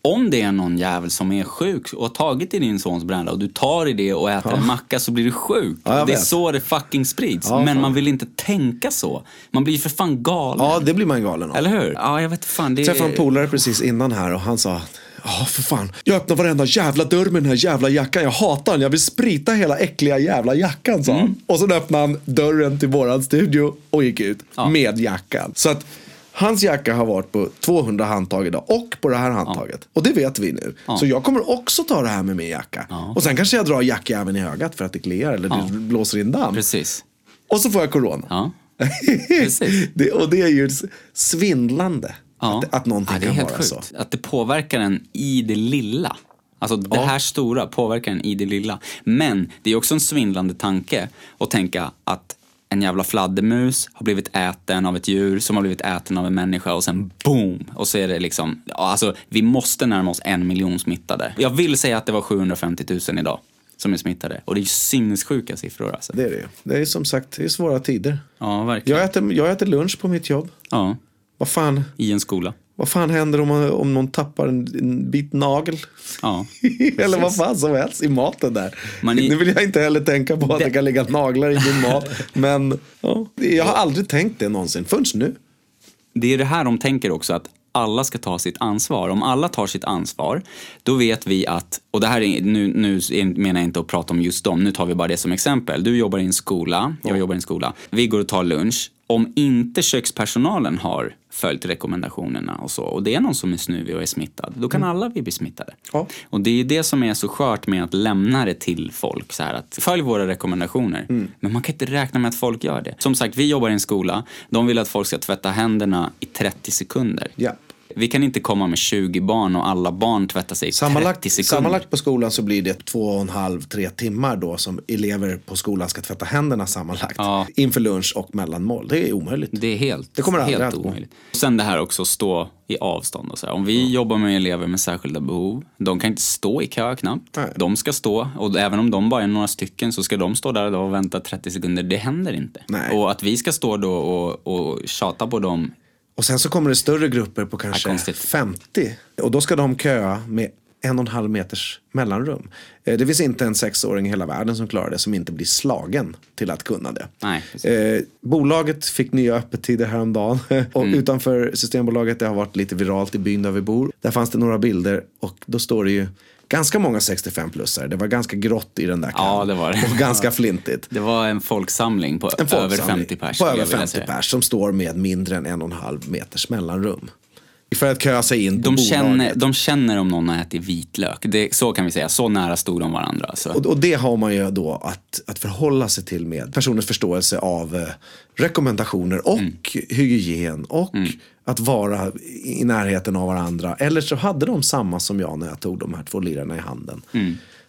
om det är någon jävel som är sjuk och har tagit i din sons bräda och du tar i det och äter en macka så blir du sjuk. Ja, det är så det fucking sprids. Ja, Men man vill inte tänka så. Man blir ju för fan galen. Ja, det blir man galen av. Eller hur? Ja, jag vet fan. Det Jag träffade en polare precis innan här och han sa Ja, för fan. Jag öppnar varenda jävla dörr med den här jävla jackan. Jag hatar den. Jag vill sprita hela äckliga jävla jackan, sa han. Mm. Och så öppnade han dörren till våran studio och gick ut Ja. med jackan. Så att hans jacka har varit på 200 handtag idag och på det här handtaget. Och det vet vi nu. Ja. Så jag kommer också ta det här med min jacka. Ja. Och sen kanske jag drar jackjäveln i ögat för att det kliar eller Ja. det blåser in damm. Precis. Och så får jag corona. Ja. Precis. det, och det är ju svindlande. Ja. Att, att någonting ja, det är kan helt vara sjukt. så. Att det påverkar en i det lilla. Alltså det här stora påverkar en i det lilla. Men det är också en svindlande tanke att tänka att en jävla fladdermus har blivit äten av ett djur som har blivit äten av en människa och sen boom! Och så är det liksom, ja, alltså vi måste närma oss en miljon smittade. Jag vill säga att det var 750 000 idag som är smittade. Och det är ju sinnessjuka siffror alltså. Det är det ju. Det är som sagt det är svåra tider. Ja, verkligen. Jag äter, jag äter lunch på mitt jobb. Ja, Vad fan, i en skola. Vad fan händer om, man, om någon tappar en, en bit nagel? Ja. Eller vad fan som helst i maten där. I- Nu vill jag inte heller tänka på att det, Det- kan ligga naglar i min mat. Men ja, jag har aldrig tänkt det någonsin, förrän nu. Det är det här de tänker också, att alla ska ta sitt ansvar. Om alla tar sitt ansvar, då vet vi att, och det här är, nu, nu är- menar jag inte att prata om just dem, nu tar vi bara det som exempel. Du jobbar i en skola, jag jobbar i en skola. Vi går och tar lunch. Om inte kökspersonalen har följt rekommendationerna och så, och det är någon som är snuvig och är smittad, då kan alla vi bli smittade. Ja. Och det är det som är så skört med att lämna det till folk. Så här att följ våra rekommendationer. Men man kan inte räkna med att folk gör det. Som sagt, vi jobbar i en skola. De vill att folk ska tvätta händerna i 30 sekunder. Ja. Vi kan inte komma med 20 barn och alla barn tvättar sig i 30 Sammanlagt, sekunder. sammanlagt på skolan så blir det två och en halv, tre timmar då som elever på skolan ska tvätta händerna sammanlagt. Ja. Inför lunch och mellanmål. Det är omöjligt. Det är helt, Det kommer helt att omöjligt. Sen det här också att stå i avstånd och så här. Om vi jobbar med elever med särskilda behov, de kan inte stå i kö knappt. Nej. De ska stå, och även om de bara är några stycken så ska de stå där och vänta 30 sekunder. Det händer inte. Nej. Och att vi ska stå då och, och tjata på dem Och sen så kommer det större grupper på kanske Ja, konstigt. 50. Och då ska de köa med en och en halv meters mellanrum. Eh, Det finns inte en sexåring i hela världen som klarar det som inte blir slagen till att kunna det. Nej. Eh, bolaget fick nya öppettider häromdagen. och Mm. utanför Systembolaget, det har varit lite viralt i byn där vi bor. Där fanns det några bilder och då står det ju ganska många 65-plussare. Det var ganska grått i den där kön. Ja, det var det. Och ganska flintigt. Det var en folksamling på En över folksamling 50 pers. På över jag vilja 50 säga. pers som står med mindre än en och en halv meters mellanrum. För att köa sig in på De bolaget. känner, de känner om någon har ätit vitlök. Det, så kan vi säga. Så nära stod de varandra. alltså. Så. Och, och det har man ju då att, att förhålla sig till med personens förståelse av eh, rekommendationer och Mm. hygien och att vara i närheten av varandra. Eller så hade de samma som jag när jag tog de här två lirarna i handen.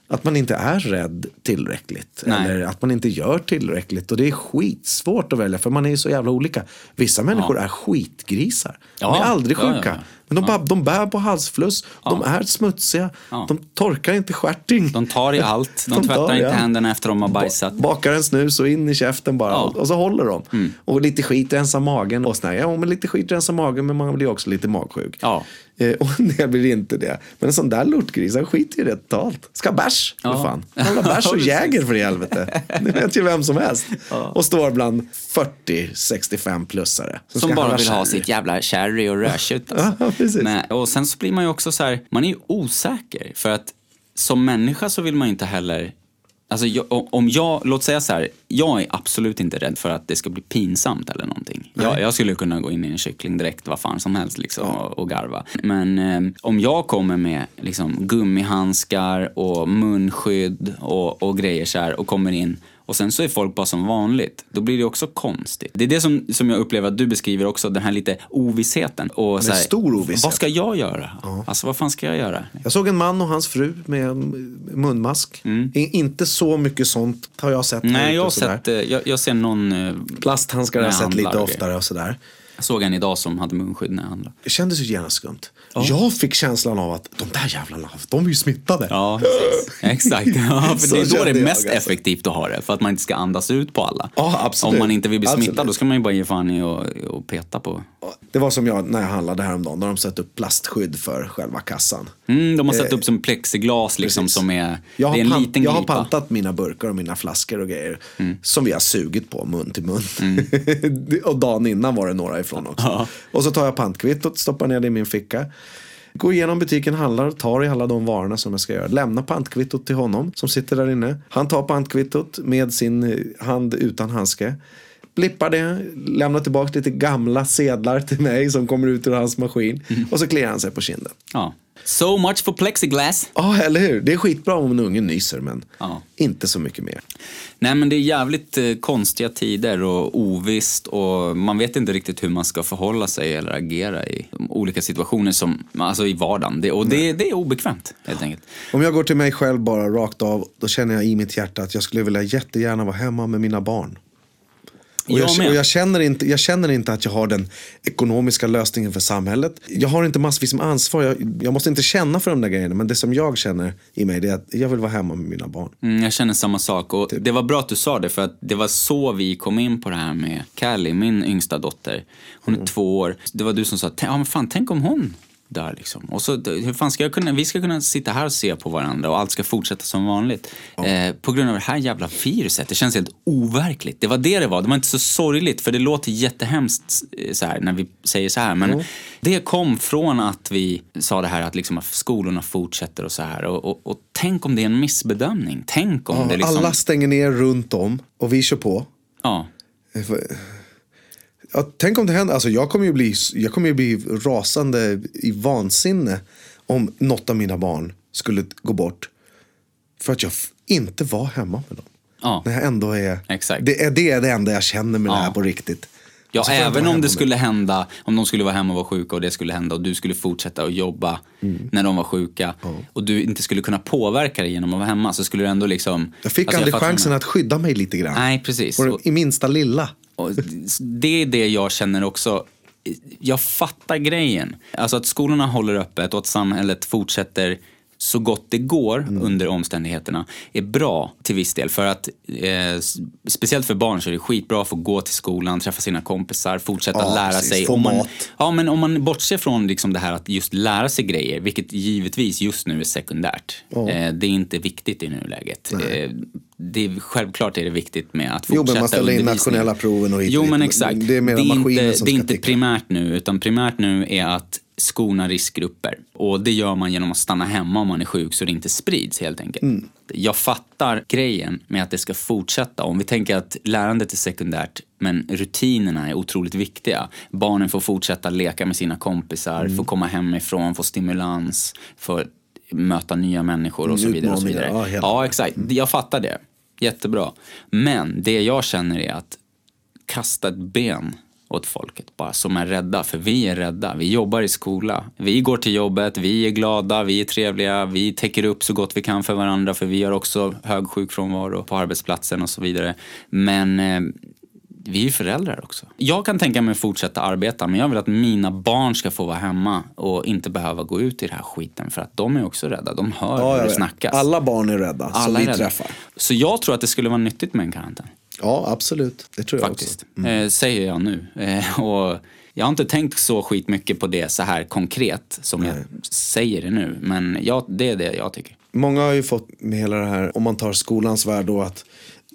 Att man inte är rädd tillräckligt. Nej. Eller att man inte gör tillräckligt. Och det är skitsvårt att välja för man är ju så jävla olika. Vissa människor är skitgrisar. De Ja, är aldrig ja, ja, sjuka. Ja. Men de, bara, de bär på halsfluss. De är smutsiga. Ja. De torkar inte stjärting. De tar i allt. De, De tvättar tar, inte ja. händerna efter de har bajsat. Bakar en snus och in i käften bara. Ja. Mm. Och så håller de. Och lite skit rensar magen. Och sådär. Ja, men lite skit rensar magen men man blir också lite magsjuk. Ja. Eh, och en del blir inte det. Men en sån där lortgris, han skiter ju rätt totalt. Ska ha bärs, Ja. fan. Han har bärs och. Jäger för i helvete. Det vet ju vem som helst. Och står bland 40-65-plussare. Som bara vill ha sitt jävla sherry och rödtjut. Alltså. Ja, precis. Nej, och sen så blir man ju också så här, man är ju osäker. För att som människa så vill man ju inte heller Alltså om jag, låt säga så här, jag är absolut inte rädd för att det ska bli pinsamt eller någonting. Jag, jag skulle kunna gå in i en kyckling direkt, vad fan som helst liksom, och, och garva. Men eh, om jag kommer med liksom, gummihandskar och munskydd och, och grejer så här och kommer in och sen så är folk bara som vanligt, då blir det också konstigt. Det är det som, som jag upplever att du beskriver också, den här lite ovissheten. Och så här, stor ovisshet. Vad ska jag göra? Alltså vad fan ska jag göra? Jag såg en man och hans fru med munmask. I- Inte så mycket sånt har jag sett. Mm. Nej, jag har sett, eh, jag, jag ser någon, eh, Plasthandskar har jag sett lite oftare och sådär. jag såg en idag som hade munskydd när jag handlade. Det kändes ju genast skumt. Jag fick känslan av att de där jävlarna, de är ju smittade. Ja, exakt. Ja, för det är då det är jag, mest alltså. effektivt att ha det, för att man inte ska andas ut på alla. Ja, absolut. Om man inte vill bli smittad, Absolut. då ska man ju bara ge fan i och, och peta på. Det var som jag när jag handlade häromdagen. Då har de satt upp plastskydd för själva kassan. Mm, de har satt upp som plexiglas liksom precis. som är, Jag har, det är en pant, liten jag har pantat mina burkar och mina flaskor och grejer. Som vi har sugit på mun till mun. Mm. och dagen innan var det några ifrån också. Och så tar jag pantkvittot, stoppar ner det i min ficka. Går igenom butiken, handlar, tar i alla de varorna som jag ska göra. Lämnar pantkvittot till honom som sitter där inne. Han tar pantkvittot med sin eh, hand utan handske. Blippar det, lämnar tillbaka lite gamla sedlar till mig som kommer ut ur hans maskin. Mm. Och så kliar han sig på kinden. Ja. So much for plexiglass. Ja, eller hur? Det är skitbra om en unge nyser, men Ja. inte så mycket mer. Nej men det är jävligt eh, konstiga tider och ovisst och man vet inte riktigt hur man ska förhålla sig eller agera i olika situationer som, alltså i vardagen. Det, och det, det är obekvämt helt enkelt. Om jag går till mig själv bara rakt av, då känner jag i mitt hjärta att jag skulle vilja jättegärna vara hemma med mina barn. Och jag, och jag, känner inte, jag känner inte att jag har den ekonomiska lösningen för samhället. Jag har inte massvis med ansvar. Jag, jag måste inte känna för de där grejerna. Men det som jag känner i mig det är att jag vill vara hemma med mina barn. Mm, jag känner samma sak och Typ. det var bra att du sa det för att det var så vi kom in på det här med Callie, min yngsta dotter. Hon är Mm. två år. Det var du som sa, "Tänk- ja men fan tänk om hon dör liksom. Och så, hur fan ska jag kunna, vi ska kunna sitta här och se på varandra och allt ska fortsätta som vanligt. Eh, på grund av det här jävla viruset. Det känns helt overkligt. Det var det det var. Det var inte så sorgligt för det låter jättehemskt eh, så här, när vi säger så här. Men det kom från att vi sa det här att, liksom, att skolorna fortsätter och så här. Och, och, och tänk om det är en missbedömning. Tänk om det liksom... Alla stänger ner runt om och vi kör på. Ja. Ja, tänk om det händer. Alltså, jag, kommer ju bli, jag kommer ju bli rasande i vansinne om något av mina barn skulle gå bort. För att jag inte var hemma med dem. Ja. När jag ändå är... Exakt. Det, är, det är det enda jag känner med det Ja. här på riktigt. Ja, även om det skulle hända, om de skulle vara hemma och vara sjuka och det skulle hända och du skulle fortsätta att jobba när de var sjuka och du inte skulle kunna påverka det genom att vara hemma så skulle du ändå liksom... Jag fick Alltså, aldrig chansen att skydda mig lite grann. Nej, precis. Det- Och- I minsta lilla. Och det är det jag känner också. Jag fattar grejen. Alltså att skolorna håller öppet och att samhället fortsätter så gott det går Mm. under omständigheterna är bra till viss del. För att eh, speciellt för barn så är det skitbra att få gå till skolan, träffa sina kompisar, fortsätta Ja, lära precis. sig. Få Om man, mat. Ja, men om man bortser från liksom det här att just lära sig grejer, vilket givetvis just nu är sekundärt. Ja. Eh, det är inte viktigt i nuläget. Eh, det är, självklart är det viktigt med att Jo, men fortsätta man ställer in undervisningen. nationella proven och hit Jo, men exakt. det är mera maskiner inte, det är inte primärt nu, utan primärt nu är att skona riskgrupper. Och det gör man genom att stanna hemma om man är sjuk så det inte sprids helt enkelt. Mm. Jag fattar grejen med att det ska fortsätta. Om vi tänker att lärandet är sekundärt men rutinerna är otroligt viktiga. Barnen får fortsätta leka med sina kompisar, Mm. får komma hemifrån, få stimulans, får möta nya människor och så vidare. Och så vidare. ja, exakt. Jag fattar det. Jättebra. Men det jag känner är att kasta ett ben åt folket bara som är rädda, för vi är rädda. Vi jobbar i skola. Vi går till jobbet, vi är glada, vi är trevliga, vi täcker upp så gott vi kan för varandra för vi har också hög sjukfrånvaro på arbetsplatsen och så vidare. Men eh, vi är föräldrar också. Jag kan tänka mig att fortsätta arbeta men jag vill att mina barn ska få vara hemma och inte behöva gå ut i den här skiten för att de är också rädda. De hör Ja, hur det snackas. Alla barn är rädda som Alla vi är rädda. träffar. Så jag tror att det skulle vara nyttigt med en karantän. Ja, absolut. Det tror jag Faktiskt. också. Eh, säger jag nu. Eh, och jag har inte tänkt så skitmycket på det så här konkret som jag säger det nu. Men jag, det är det jag tycker. Många har ju fått med hela det här, om man tar skolans värld då, att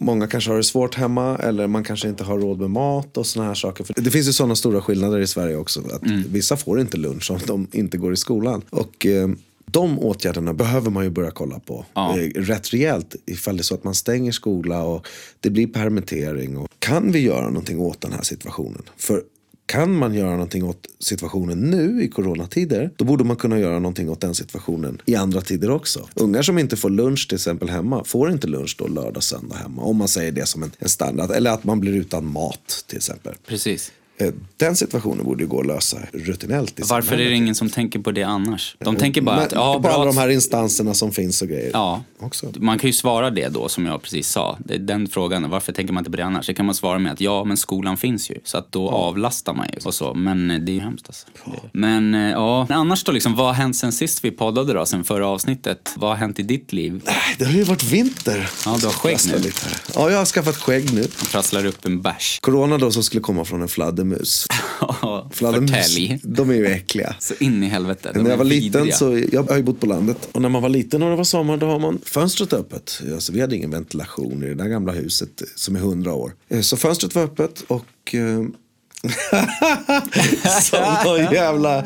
många kanske har det svårt hemma eller man kanske inte har råd med mat och såna här saker. För det finns ju sådana stora skillnader i Sverige också. Att Mm. Vissa får inte lunch om de inte går i skolan. Och eh, de åtgärderna behöver man ju börja kolla på Ja. eh, rätt rejält ifall det är så att man stänger skola och det blir permittering. Och kan vi göra någonting åt den här situationen? För kan man göra någonting åt situationen nu i coronatider, då borde man kunna göra någonting åt den situationen i andra tider också. Ungar som inte får lunch till exempel hemma, får inte lunch då lördag, söndag hemma. Om man säger det som en, en standard. Eller att man blir utan mat till exempel. Precis. Eh, Den situationen borde ju gå att lösa rutinellt i Varför är det ingen som tänker på det annars? De tänker bara Men att, ja, på bra de här instanserna som finns och grejer. Ja, Också. man kan ju svara det då som jag precis sa. Det är den frågan, varför tänker man inte på det annars? Det kan man svara med att ja, men skolan finns ju. Så att då avlastar man ju och så. Men eh, det är ju hemskt alltså. Men eh, ja, annars då liksom, vad har hänt sen sist vi poddade då? Sen förra avsnittet? Vad har hänt i ditt liv? Nej, Det har ju varit vinter. Ja, du har skägg nu. lite. Ja, jag har skaffat skägg nu. Man trasslar upp en bärs. Corona då som skulle komma från en fladdermus. Fladdermus, de är ju äckliga. Så in i helvete. När är jag var liten vidriga. så, jag har ju bott på landet. Och när man var liten och det var sommar då har man fönstret öppet. Alltså, vi hade ingen ventilation i det där gamla huset som är hundra år. Eh, Så fönstret var öppet och eh, Som någon jävla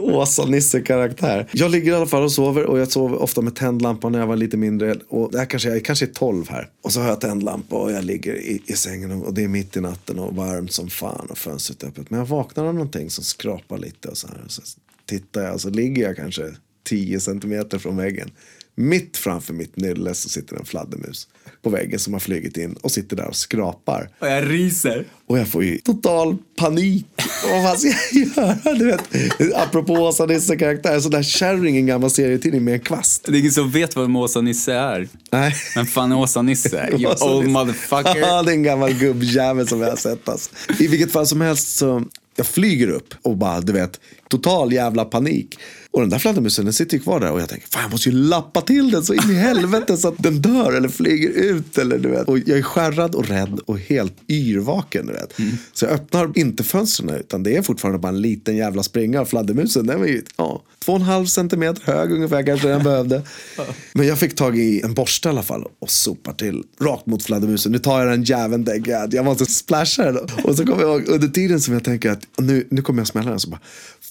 Åsa-Nisse-karaktär. Jag ligger i alla fall och sover och jag sover ofta med tänd lampa när jag var lite mindre. Och det här kanske, jag kanske är 12 här. Och så har jag tänd lampa och jag ligger i, i sängen och det är mitt i natten och varmt som fan och fönstret är öppet. Men jag vaknar av någonting som skrapar lite och så här. Och så tittar jag och så ligger jag kanske 10 centimeter från väggen. Mitt framför mitt nylle så sitter en fladdermus på väggen som har flugit in och sitter där och skrapar. Och jag ryser. Och jag får ju total panik. Vad fan ska jag göra? Du vet, apropå Åsa Nisse karaktär, så där kärring en gammal serietidning med en kvast. Det är ingen som vet vad Åsa-Nisse är. Nej. Men fan är Åsa-Nisse? You Åsa old Nisse. motherfucker. Ja, det är en gammal gubbjävel som jag har sett. Alltså. I vilket fall som helst så jag flyger upp och bara, du vet, total jävla panik. Och den där fladdermusen den sitter ju kvar där och jag tänker, fan jag måste ju lappa till den så in i helvete så att den dör eller flyger ut. Eller, du vet. Och jag är skärrad och rädd och helt yrvaken. Du vet. Så jag öppnar inte fönstren utan det är fortfarande bara en liten jävla springa av fladdermusen. Den var ju ja, två och en halv centimeter hög ungefär kanske den behövde. Men jag fick tag i en borste i alla fall och sopar till rakt mot fladdermusen. Nu tar jag den jäveln, tänker jag. Jag måste splasha den. Och så kommer jag ihåg under tiden som jag tänker att nu, nu kommer jag smälla den så bara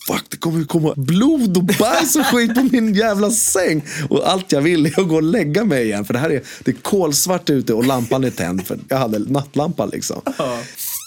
Fuck, det kommer ju komma blod och bajs och skit på min jävla säng. Och allt jag vill är att gå och lägga mig igen. För det här är, det är kolsvart ute och lampan är tänd. För jag hade nattlampa liksom.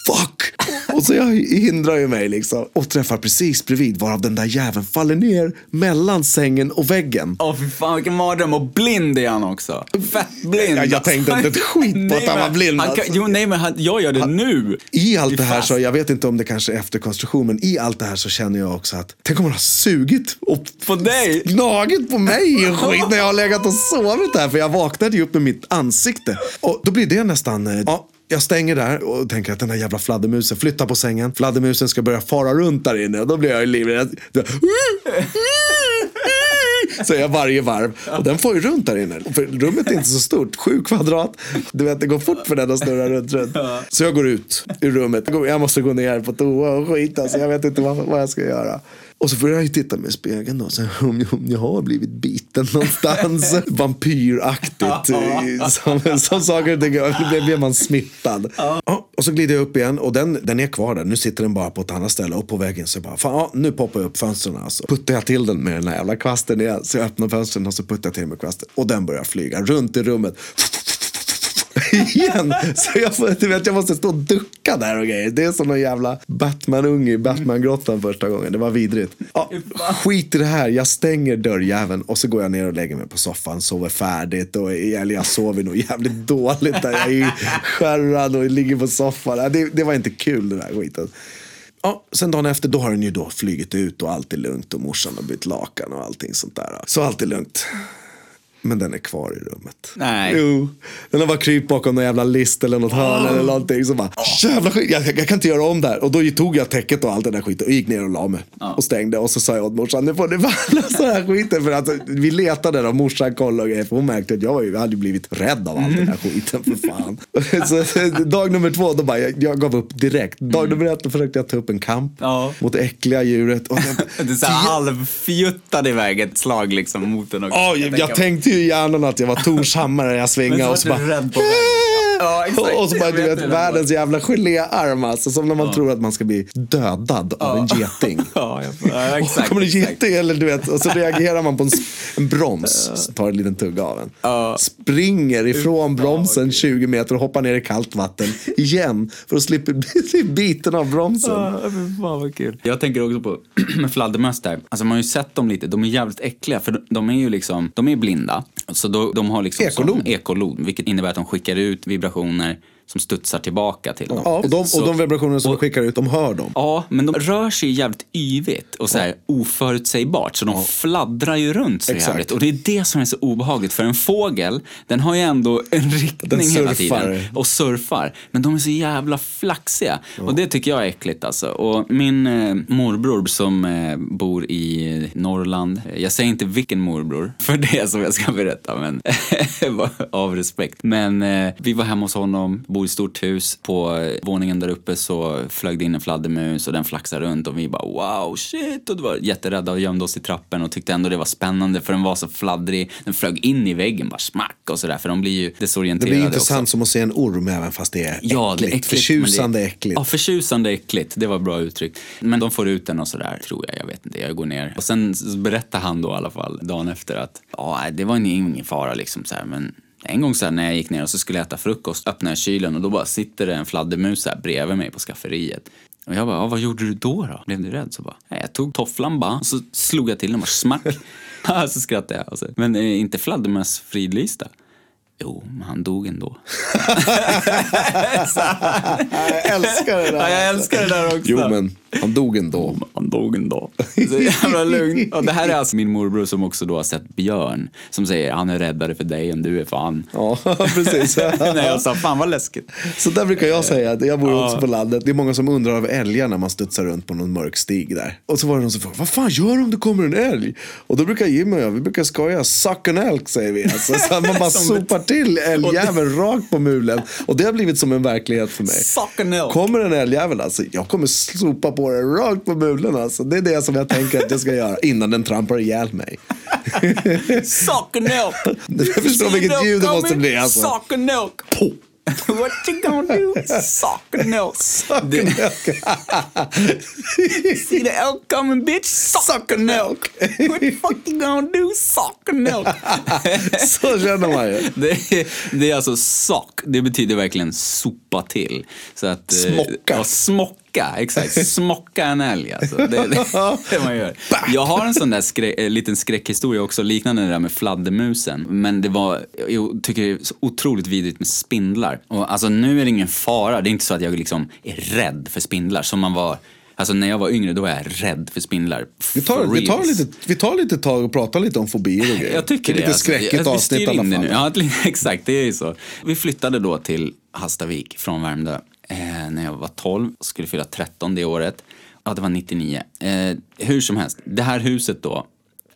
Fuck! Och så jag hindrar ju mig liksom. Och träffar precis bredvid varav den där jäveln faller ner mellan sängen och väggen. Åh fy fan vilken mardröm och blind är han också. Fett blind. Ja, jag tänkte inte ett skit på att han var blind, Han kan, alltså. jo nej men han, jag gör det nu. I allt Det det är här fast. så, jag vet inte om det kanske är efterkonstruktion, men i allt det här så känner jag också att tänk om hon har sugit och På dig? gnagit på mig och skit när jag har legat och sovit här. För jag vaknade ju upp med mitt ansikte. Och då blir det nästan, eh, ja. Jag stänger där och tänker att den där jävla fladdermusen flyttar på sängen. Fladdermusen ska börja fara runt där inne då blir jag ju livrädd. Säger jag varje varv. Och den får ju runt där inne. För rummet är inte så stort. Sju kvadrat. Du vet, det går fort för den att snurra runt. runt. Så jag går ut ur rummet. Jag måste gå ner på toa och skit. Alltså, jag vet inte vad, vad jag ska göra. Och så får jag ju titta mig i spegeln då. Så om, jag, om jag har blivit biten någonstans. Vampyraktigt. som, som saker och ting. Blir man smittad. Ja, och så glider jag upp igen. Och den, den är kvar där. Nu sitter den bara på ett annat ställe. Och på väggen så jag bara, fan, ja, nu poppar jag upp fönstren. Alltså. Puttar jag till den med den här jävla kvasten igen. Så jag öppnar fönstren och så puttar jag till med kvasten. Och den börjar flyga runt i rummet. igen. Så jag, får, du vet, jag måste stå och ducka där och grejer. Det är som en jävla Batman-unge i Batman-grottan första gången. Det var vidrigt. Ja, skit i det här. Jag stänger dörrjäveln och så går jag ner och lägger mig på soffan. Sover färdigt. Och, eller jag sover nog jävligt dåligt där. Jag är skärrad och ligger på soffan. Det, det var inte kul det där skiten. Ja, sen dagen efter då har den ju då flugit ut och allt är lugnt och morsan har bytt lakan och allting sånt där. Så allt är lugnt. Men den är kvar i rummet. Nej. Jo, den har bara krypt bakom någon jävla list eller något hörn eller någonting. Så bara, jävla skit, jag, jag kan inte göra om det här. Och då tog jag täcket och allt det där skiten och gick ner och la mig. Och stängde. Och så sa jag åt morsan, nu får ni fan lösa den här skiten. För att vi letade och morsan kollade och grejer. För hon märkte att jag, jag hade blivit rädd av all den här skiten. För fan. så, dag nummer två, då bara, jag, jag gav upp direkt. Dag nummer ett, då försökte jag ta upp en kamp Ja. mot det äckliga djuret. Och den, Du är så här halvfjuttad iväg ett slag liksom mot den också. Ja, jag, jag tänkte ju i hjärnan att jag var Tors hammare när jag svingade och så bara... vägen. Ja, exakt. Och så bara, du vet världens jävla geléarm alltså. Som när man tror att man ska bli dödad av en geting. Ja, exakt. kommer exakt. geting eller du vet, och så reagerar man på en, en broms. Tar en liten tugga av en. Ja. Springer ifrån bromsen 20 meter och hoppar ner i kallt vatten igen. För att slippa bli biten av bromsen. Ja, fy fan vad kul. Jag tänker också på fladdermöss där. Alltså man har ju sett dem lite, de är jävligt äckliga för de är ju liksom, de är blinda. Så då, de har liksom Ekolod. Ekolod, vilket innebär att de skickar ut vibrationer som studsar tillbaka till dem. Ja, och, de, och de vibrationer som och- de skickar ut, de hör dem. Ja, men de rör sig jävligt yvigt och så här oförutsägbart. Så de fladdrar ju runt så Exakt. jävligt. Och det är det som är så obehagligt. För en fågel, den har ju ändå en riktning hela tiden. Och surfar. Men de är så jävla flaxiga. Och det tycker jag är äckligt alltså. Och min eh, morbror som eh, bor i Norrland. eh, Jag säger inte vilken morbror, för det som jag ska berätta. Men av respekt. Men eh, vi var hemma hos honom, bor i ett stort hus. På våningen där uppe så flög det in en fladdermus och den flaxade runt och vi bara wow shit och det var jätterädda och gömde oss i trappen och tyckte ändå det var spännande för den var så fladdrig. Den flög in i väggen bara smack och sådär för de blir ju Det desorienterade blir också. intressant som att se en orm även fast det är Ja, det är äckligt. äckligt. Förtjusande det, äckligt. Ja, förtjusande äckligt. Det var bra uttryck. Men de får ut den och sådär, tror jag. Jag vet inte. Jag går ner. Och sen berättar han då i alla fall, dagen efter, att ja, det var ingen, ingen fara liksom så här, men en gång så här, när jag gick ner och så skulle jag äta frukost, öppnade jag kylen och då bara sitter det en fladdermus här bredvid mig på skafferiet. Och jag bara, ja, vad gjorde du då då? Blev du rädd? Så bara, "Nej, jag tog tofflan bara och så slog jag till den bara smack. så skrattade jag. Och så, Men eh, inte fladdermöss fridlysta? Jo, men han dog ändå. Jag älskar det där. Ja, jag älskar det där också. Jo, men han dog ändå. Han dog ändå. Så jävla lugn. Och det här är alltså min morbror som också då har sett Björn. Som säger, han är räddare för dig än du är för han. Ja, precis. Nej, jag sa, fan vad läskigt. Så där brukar jag säga, jag bor också på landet. Det är många som undrar över älgar när man studsar runt på någon mörk stig där. Och så var det någon som frågade, vad fan gör du om det kommer en älg? Och då brukar Jimmy och jag, vi brukar skoja, suck an elk säger vi. Alltså, så man bara sopar till älgjäveln rakt på mulen. Och det har blivit som en verklighet för mig. Suck an elk. Kommer en älgjävel alltså, jag kommer sopa på den rakt på mulen alltså. Det är det som jag tänker att jag ska göra innan den trampar ihjäl mig. An elk. Jag förstår vilket ljud det måste bli alltså. An elk. What you gonna do? Suck an elk. Det- See the elk coming bitch? Suck an elk. What the fuck you gonna do? Suck an elk. Så känner man ju. Det är, det är alltså sock, det betyder verkligen sopa till. Så att, eh, Smocka. Ja, smocka, exakt. Smocka en älg alltså. Det, det, det man gör. Jag har en sån där skrä, eh, liten skräckhistoria också, liknande det där med fladdermusen. Men det var, jag tycker det är så otroligt vidrigt med spindlar. Och alltså nu är det ingen fara, det är inte så att jag liksom är rädd för spindlar som man var Alltså när jag var yngre då var jag rädd för spindlar. Vi tar, vi, tar lite, vi tar lite tag och pratar lite om fobier och grejer. Jag tycker det. är lite alltså. skräckigt avsnitt i alla det fall. nu. Ja, det- exakt, det är ju så. Vi flyttade då till Hallstavik från Värmdö eh, när jag var 12 och skulle fylla 13 det året. Ja, det var 99. Eh, hur som helst, det här huset då,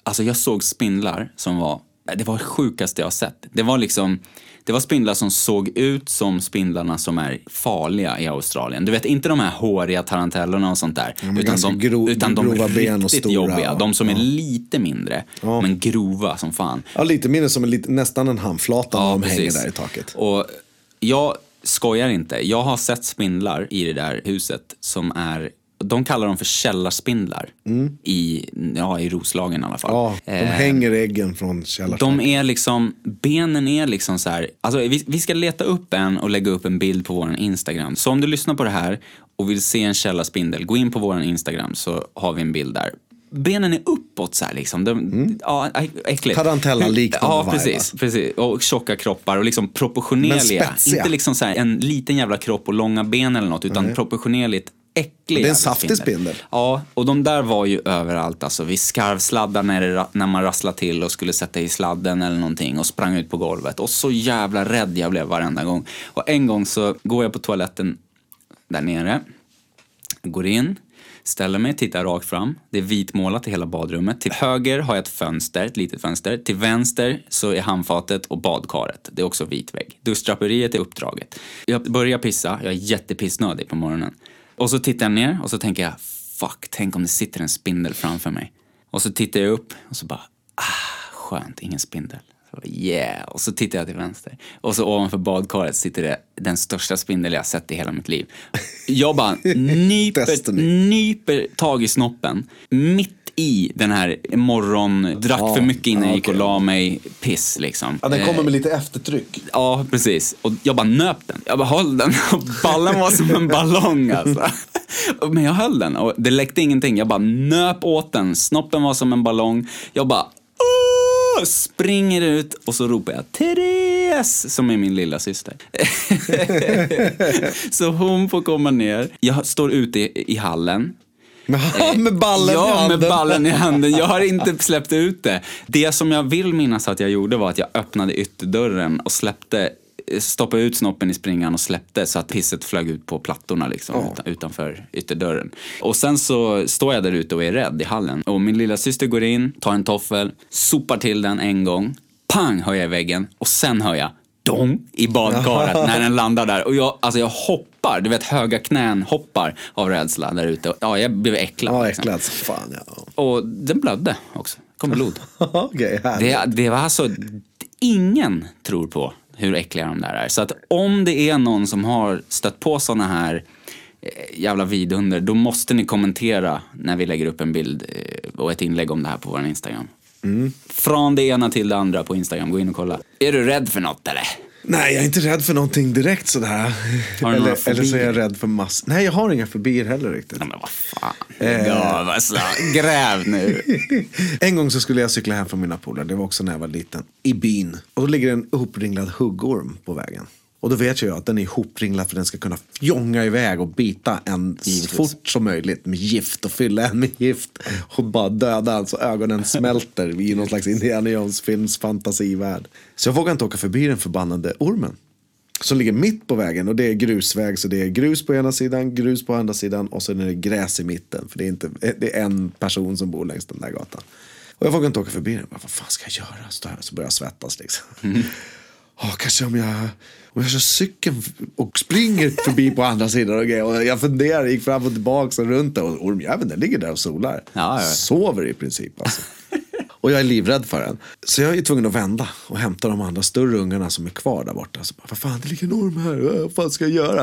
alltså jag såg spindlar som var, det var det sjukaste jag har sett. Det var liksom, det var spindlar som såg ut som spindlarna som är farliga i Australien. Du vet, inte de här håriga tarantellorna och sånt där. men utan de, gro- utan de grova ben och stora, jobbiga. De som är ja. lite mindre, men grova som fan. Ja, lite mindre som en, nästan en handflata när de hänger precis. där i taket. Och jag skojar inte. Jag har sett spindlar i det där huset som är de kallar dem för källarspindlar i, ja, i Roslagen i alla fall. Mm. Ja, de Eh, hänger äggen från källarstaken. de är liksom, benen är liksom så här, alltså vi, vi ska leta upp en och lägga upp en bild på vår Instagram. Så om du lyssnar på det här och vill se en källarspindel, gå in på vår Instagram så har vi en bild där. Benen är uppåt så här liksom. De, Ja, ä- äckligt. Tarantella-liknande Ja, precis, alltså. precis. Och tjocka kroppar och liksom proportionerliga. Inte liksom så här en liten jävla kropp och långa ben eller något, utan proportionerligt äcklig Det är en saftig spindel. Ja, och de där var ju överallt. Alltså, vi skarvsladdar när, det, när man rasslade till och skulle sätta i sladden eller någonting och sprang ut på golvet. Och så jävla rädd jag blev varenda gång. Och en gång så går jag på toaletten där nere, går in, ställer mig, tittar rakt fram. Det är vitmålat i hela badrummet. Till höger har jag ett fönster, ett litet fönster. Till vänster så är handfatet och badkaret. Det är också vit vägg. Duschdraperiet är uppdraget. Jag börjar pissa, jag är jättepissnödig på morgonen. Och så tittar jag ner och så tänker jag, fuck, tänk om det sitter en spindel framför mig. Och så tittar jag upp och så bara, ah, skönt, ingen spindel. Så, yeah! Och så tittar jag till vänster. Och så ovanför badkaret sitter det den största spindel jag sett i hela mitt liv. Jag bara nyper, nyper tag i snoppen mitt i den här morgon, drack Ja, för mycket innan ja, jag gick och la mig, piss liksom. Ja, den kommer Eh, med lite eftertryck. Ja, precis. Och jag bara nöp den. Jag bara höll den. Och ballen var som en ballong alltså. Men jag höll den och det läckte ingenting. Jag bara nöp åt den. Snoppen var som en ballong. Jag bara "Åh!" Springer ut och så ropar jag Therese, som är min lilla syster. så hon får komma ner. Jag står ute i, i hallen. Med, med ballen i ja, handen. med ballen i handen. Jag har inte släppt ut det. Det som jag vill minnas att jag gjorde var att jag öppnade ytterdörren och släppte stoppade ut snoppen i springan och släppte så att pisset flög ut på plattorna liksom, utan, utanför ytterdörren. Och sen så står jag där ute och är rädd i hallen. Och min lilla syster går in, tar en toffel, sopar till den en gång. Pang hör jag i väggen och sen hör jag dong i badkaret när den landar där. Och jag, alltså jag hoppar, du vet höga knän hoppar av rädsla där ute. Ja, jag blev äcklad. Ja, liksom. äcklad som fan ja. Och den blödde också. kom blod. Härligt. Det, det var alltså, ingen tror på hur äckliga de där är. Så att om det är någon som har stött på såna här eh, jävla vidunder, då måste ni kommentera när vi lägger upp en bild eh, och ett inlägg om det här på vår Instagram. Från det ena till det andra på Instagram, gå in och kolla. Är du rädd för något eller? Nej, jag är inte rädd för någonting direkt sådär. Eller, eller så är jag rädd för mass... Nej, jag har inga fobier heller riktigt. Ja, men vad fan. Eh. Av alltså. Gräv nu. En gång så skulle jag cykla hem från mina polare, det var också när jag var liten, i byn. Och då ligger en ihopringlad huggorm på vägen. Och då vet jag att den är ihopringlad för den ska kunna fjonga iväg och bita en så fort som möjligt med gift och fylla en med gift. Och bara döda en så ögonen smälter i någon slags Indiana Jones films fantasivärld. Så jag vågar inte åka förbi den förbannade ormen. Som ligger mitt på vägen och det är grusväg så det är grus på ena sidan, grus på andra sidan och sen är det gräs i mitten. För det är, inte, det är en person som bor längs den där gatan. Och jag vågar inte åka förbi den. Bara, Vad fan ska jag göra? Så, där, så börjar jag svettas liksom. Ja, kanske om jag, om jag kör cykeln och springer förbi på andra sidan och grejer. Och jag funderar, gick fram och tillbaka och runt där. Och ormjäveln den ligger där och solar. Ja, ja. Sover i princip alltså. Och jag är livrädd för den. Så jag är tvungen att vända och hämta de andra större ungarna som är kvar där borta. Så bara, vad fan, det ligger en orm här. Vad fan ska jag göra?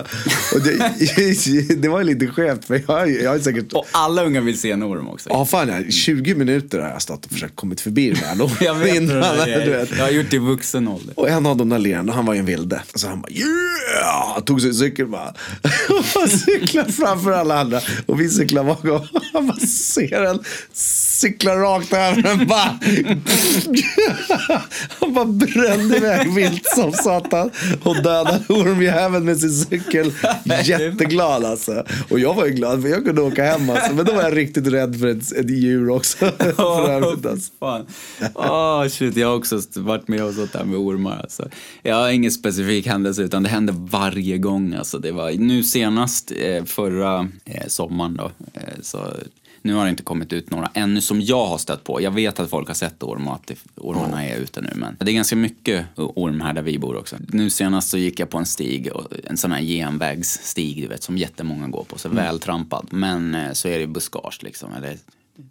Och det, det var lite skevt för jag, jag har säkert... Och alla unga vill se en orm också. Ja, fan, jag, 20 minuter har jag stått och försökt kommit förbi den här ormen Jag vet det innan, är. du vet. Jag har gjort det i vuxen ålder. Och en av de där lirarna, han var ju en vilde. Så han bara yeah! Tog sin cykel bara. Och cyklade framför alla andra. Och vi cyklar bakom. Han bara ser en cykla rakt över den bara. Han bara brände iväg vilt som satan. Och dödade ormjäveln med sin cykel. Jätteglad alltså. Och jag var ju glad för jag kunde åka hem alltså. Men då var jag riktigt rädd för ett, ett djur också. För övrigt, alltså. fan. Åh, shit, jag har också varit med och sånt där med ormar. Alltså. Jag har ingen specifik händelse utan det händer varje gång. Alltså. Det var nu senast eh, förra eh, sommaren då. Eh, så nu har det inte kommit ut några ännu som jag har stött på. Jag vet att folk har sett orm och att det, ormarna är ute nu. Men det är ganska mycket orm här där vi bor också. Nu senast så gick jag på en stig, en sån här genvägsstig du vet som jättemånga går på. Så vältrampad. Men eh, så är det buskage liksom. Eller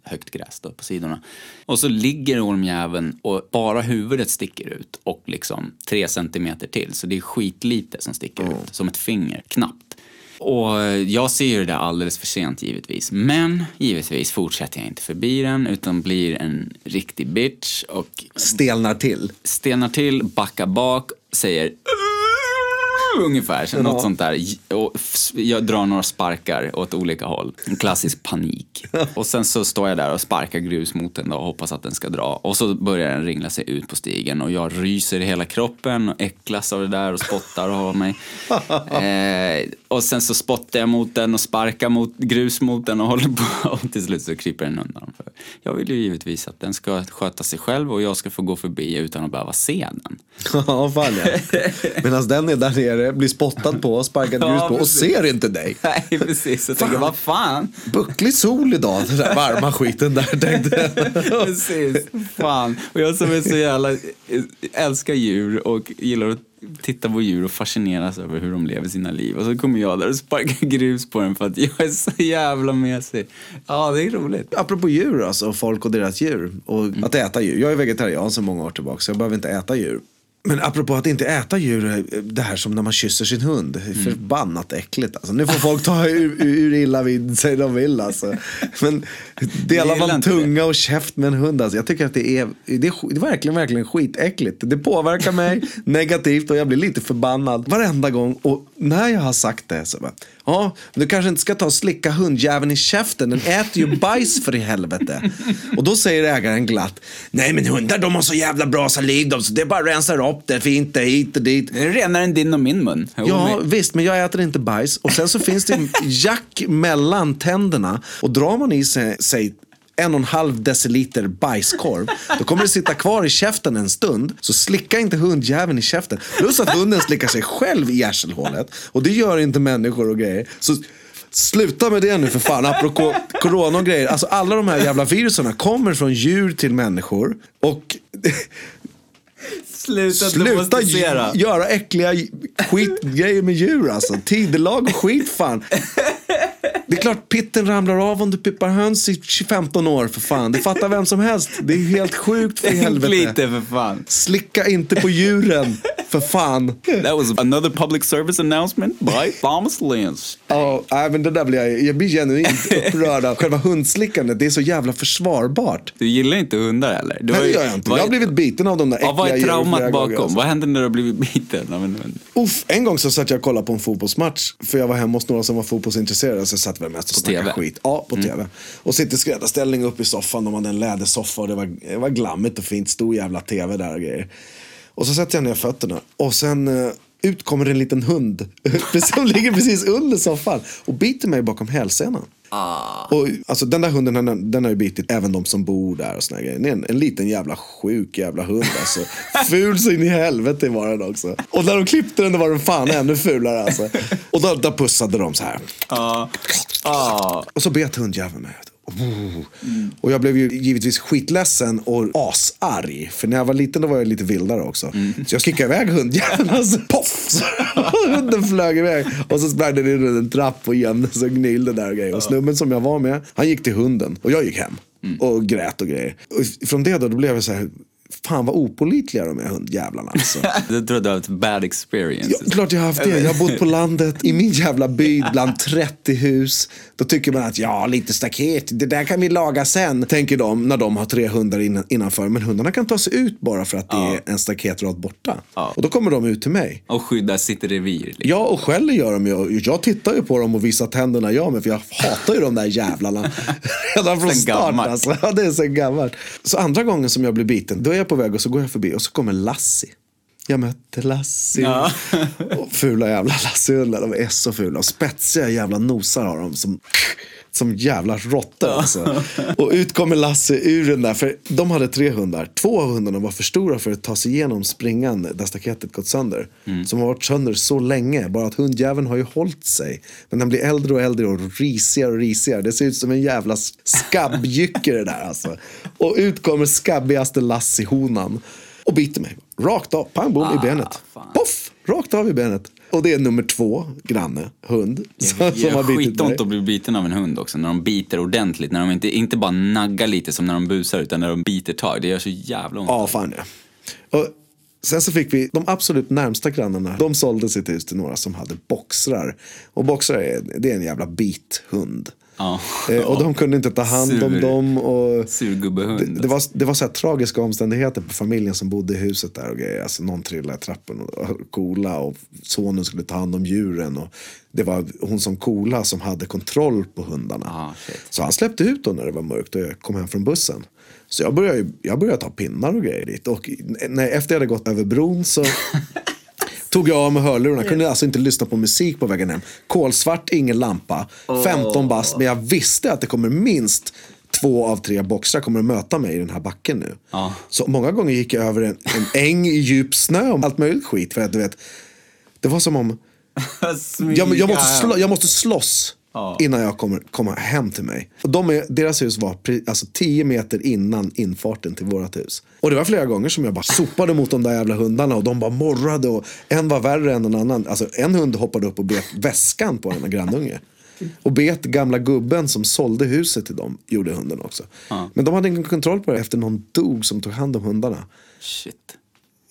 högt gräs då på sidorna. Och så ligger ormjäveln och bara huvudet sticker ut och liksom tre centimeter till. Så det är skitlite som sticker ut, som ett finger, knappt. Och jag ser ju det där alldeles för sent givetvis. Men givetvis fortsätter jag inte förbi den utan blir en riktig bitch och Stelnar till. stenar till, backar bak, säger ungefär, så något sånt där. Och jag drar några sparkar åt olika håll. En klassisk panik. Och sen så står jag där och sparkar grus mot den och hoppas att den ska dra. Och så börjar den ringla sig ut på stigen och jag ryser i hela kroppen och äcklas av det där och spottar av mig. Eh, och sen så spottar jag mot den och sparkar mot, grus mot den och håller på. Och till slut så kryper den undan. För jag vill ju givetvis att den ska sköta sig själv och jag ska få gå förbi utan att behöva se den. Ja, fan ja. Medan den är där nere, blir spottad på, sparkad grus på och ser inte dig. Nej, precis. Jag tänker, vad fan? Bucklig sol idag, den där varma skiten där tänkte jag. Precis. Fan. Och jag som är så jävla, älskar djur och gillar att titta på djur och fascineras över hur de lever sina liv. Och så kommer jag där och sparkar grus på den för att jag är så jävla mesig. Ja, det är roligt. Apropå djur alltså, folk och deras djur. Och att äta djur. Jag är vegetarian sedan många år tillbaka så jag behöver inte äta djur. Men apropå att inte äta djur, eh, det här som när man kysser sin hund. Är Förbannat äckligt alltså. Nu får folk ta ur, ur illa vid sig de vill alltså. Men delar man inte det. tunga och käft med en hund alltså. Jag tycker att det är, det är verkligen, verkligen skitäckligt. Det påverkar mig negativt och jag blir lite förbannad varenda gång. Och när jag har sagt det så bara, ja, du kanske inte ska ta och slicka hundjäveln i käften. Den äter ju bajs för i helvete. Och då säger ägaren glatt, nej men hundar de har så jävla bra saliv de, så det bara rensar upp det fint det hit och dit. Det är renare än din och min mun. Jo, Ja, men- visst, men jag äter inte bajs. Och sen så finns det en jack mellan tänderna. Och drar man i sig, sig en och en halv deciliter bajskorv, då kommer det sitta kvar i käften en stund. Så slicka inte hundjäveln i käften. Plus att hunden slickar sig själv i arselhålet. Och det gör inte människor och grejer. Så sluta med det nu för fan, apropå corona och grejer. Alltså alla de här jävla viruserna kommer från djur till människor. Och Sluta, Sluta göra äckliga skitgrejer med djur alltså. Tidelag och skit fan. Det är klart pitten ramlar av om du pippar höns i 15 år för fan. Det fattar vem som helst. Det är helt sjukt för helvete. lite för fan. Slicka inte på djuren. För fan. That was another public service announcement by Thomas Lynch. Ja, men det där blir jag, jag blir genuint upprörd av. Själva hundslickandet, det är så jävla försvarbart. Du gillar inte hundar eller? Du Nej, det gör jag inte. Jag har blivit biten av de där äckliga Ja, vad är traumat bakom? alltså. Vad händer när du har blivit biten av en hund? Uff, en gång så satt jag och kollade på en fotbollsmatch. För jag var hemma hos några som var fotbollsintresserade. Så satt väl mest och snackade skit. Ja, på tv. Och sitter i skräddarställning upp i soffan. De hade en lädersoffa och det var, det var glammigt och fint. Stor jävla tv där och grejer. Och så sätter jag ner fötterna. Och sen eh, ut kommer en liten hund. som ligger precis under soffan. Och biter mig bakom hälsenan. Och, alltså, den där hunden den, den har ju bitit även de som bor där och såna grejer. Det är en, en liten jävla sjuk jävla hund alltså. Ful så in i helvete var den också. Och när de klippte den då var den fan ännu fulare alltså. Och då, då pussade de så här. Ja. Ja. Och så bet hundjäveln mig. Oh. Och jag blev ju givetvis skitledsen och asarg. För när jag var liten då var jag lite vildare också. Så jag kickade iväg hundjäveln och så poff! Hunden flög iväg. Och så sprang den in i en trapp och gömde sig och gnylde där och grejer. Och snubben som jag var med, han gick till hunden. Och jag gick hem. Och grät och grejer. Och från det då, då blev jag så här, fan vad opolitliga de är hundjävlarna alltså. Jag tror du har haft bad experience. Ja, klart jag har haft det. Jag har bott på landet i min jävla by bland 30 hus. Då tycker man att ja, lite staket, det där kan vi laga sen. Tänker de när de har tre hundar innan, innanför. Men hundarna kan ta sig ut bara för att det är en staketrad borta. Ja. Och då kommer de ut till mig. Och skydda sitt revir. Liksom. Ja, och skäller gör de ju. Jag tittar ju på dem och visar tänderna jag med. För jag hatar ju de där jävlarna. Redan från Sen start gammalt. alltså. Ja, det är sen gammalt. Så andra gången som jag blir biten, då är jag på väg och så går jag förbi och så kommer Lassie. Jag mötte Lassie. Ja. Och fula jävla Lassiehundar, de är så fula. Och spetsiga jävla nosar har de som, som jävla råttor. Alltså. Och ut kommer Lasse ur den där, för de hade tre hundar. Två av hundarna var för stora för att ta sig igenom springan där staketet gått sönder. Som har varit sönder så länge, bara att hundjäveln har ju hållit sig. Men den blir äldre och äldre och risigare och risigare. Det ser ut som en jävla skabbjycke det där alltså. Och ut kommer skabbigaste Lassie-honan och biter mig. Rakt av, pang bom i benet. fan. Poff! Rakt av i benet. Och det är nummer två, granne, hund. Som, som har bitit skitont att bli biten av en hund också. När de biter ordentligt. När de inte, inte bara naggar lite som när de busar utan när de biter tag. Det gör så jävla ont. Ja, fan ja. Och sen så fick vi de absolut närmsta grannarna. De sålde sitt hus till några som hade boxrar. Och boxrar är, det är en jävla bithund. Ja. Eh, och de kunde inte ta hand om Sur. dem. Och Surgubbehund. det, det, var, det var så tragiska omständigheter på familjen som bodde i huset där och grejer. Alltså någon trillade i trappen och, kola och sonen skulle ta hand om djuren. Och det var hon som kola som hade kontroll på hundarna. Ah, så han släppte ut dem när det var mörkt och jag kom hem från bussen. Så jag började, jag började ta pinnar och grejer dit. Och när, efter jag hade gått över bron så tog jag av mig hörlurarna. Kunde alltså inte lyssna på musik på vägen hem. Kolsvart, ingen lampa. 15 bast. Men jag visste att det kommer minst två av tre boxar kommer att möta mig i den här backen nu. Ja. Så många gånger gick jag över en, en äng i djup snö och allt möjligt skit. För att du vet, det var som om jag, jag, måste, slå, jag måste slåss Ja. innan jag kommer komma hem till mig. Och de är, deras hus var alltså 10 meter innan infarten till vårt hus. Och det var flera gånger som jag bara sopade mot de där jävla hundarna och de bara morrade. Och en var värre än en annan. Alltså, en hund hoppade upp och bet väskan på en grannunge. Och bet gamla gubben som sålde huset till dem, gjorde hunden också. Men de hade ingen kontroll på det efter någon dog som tog hand om hundarna. Shit.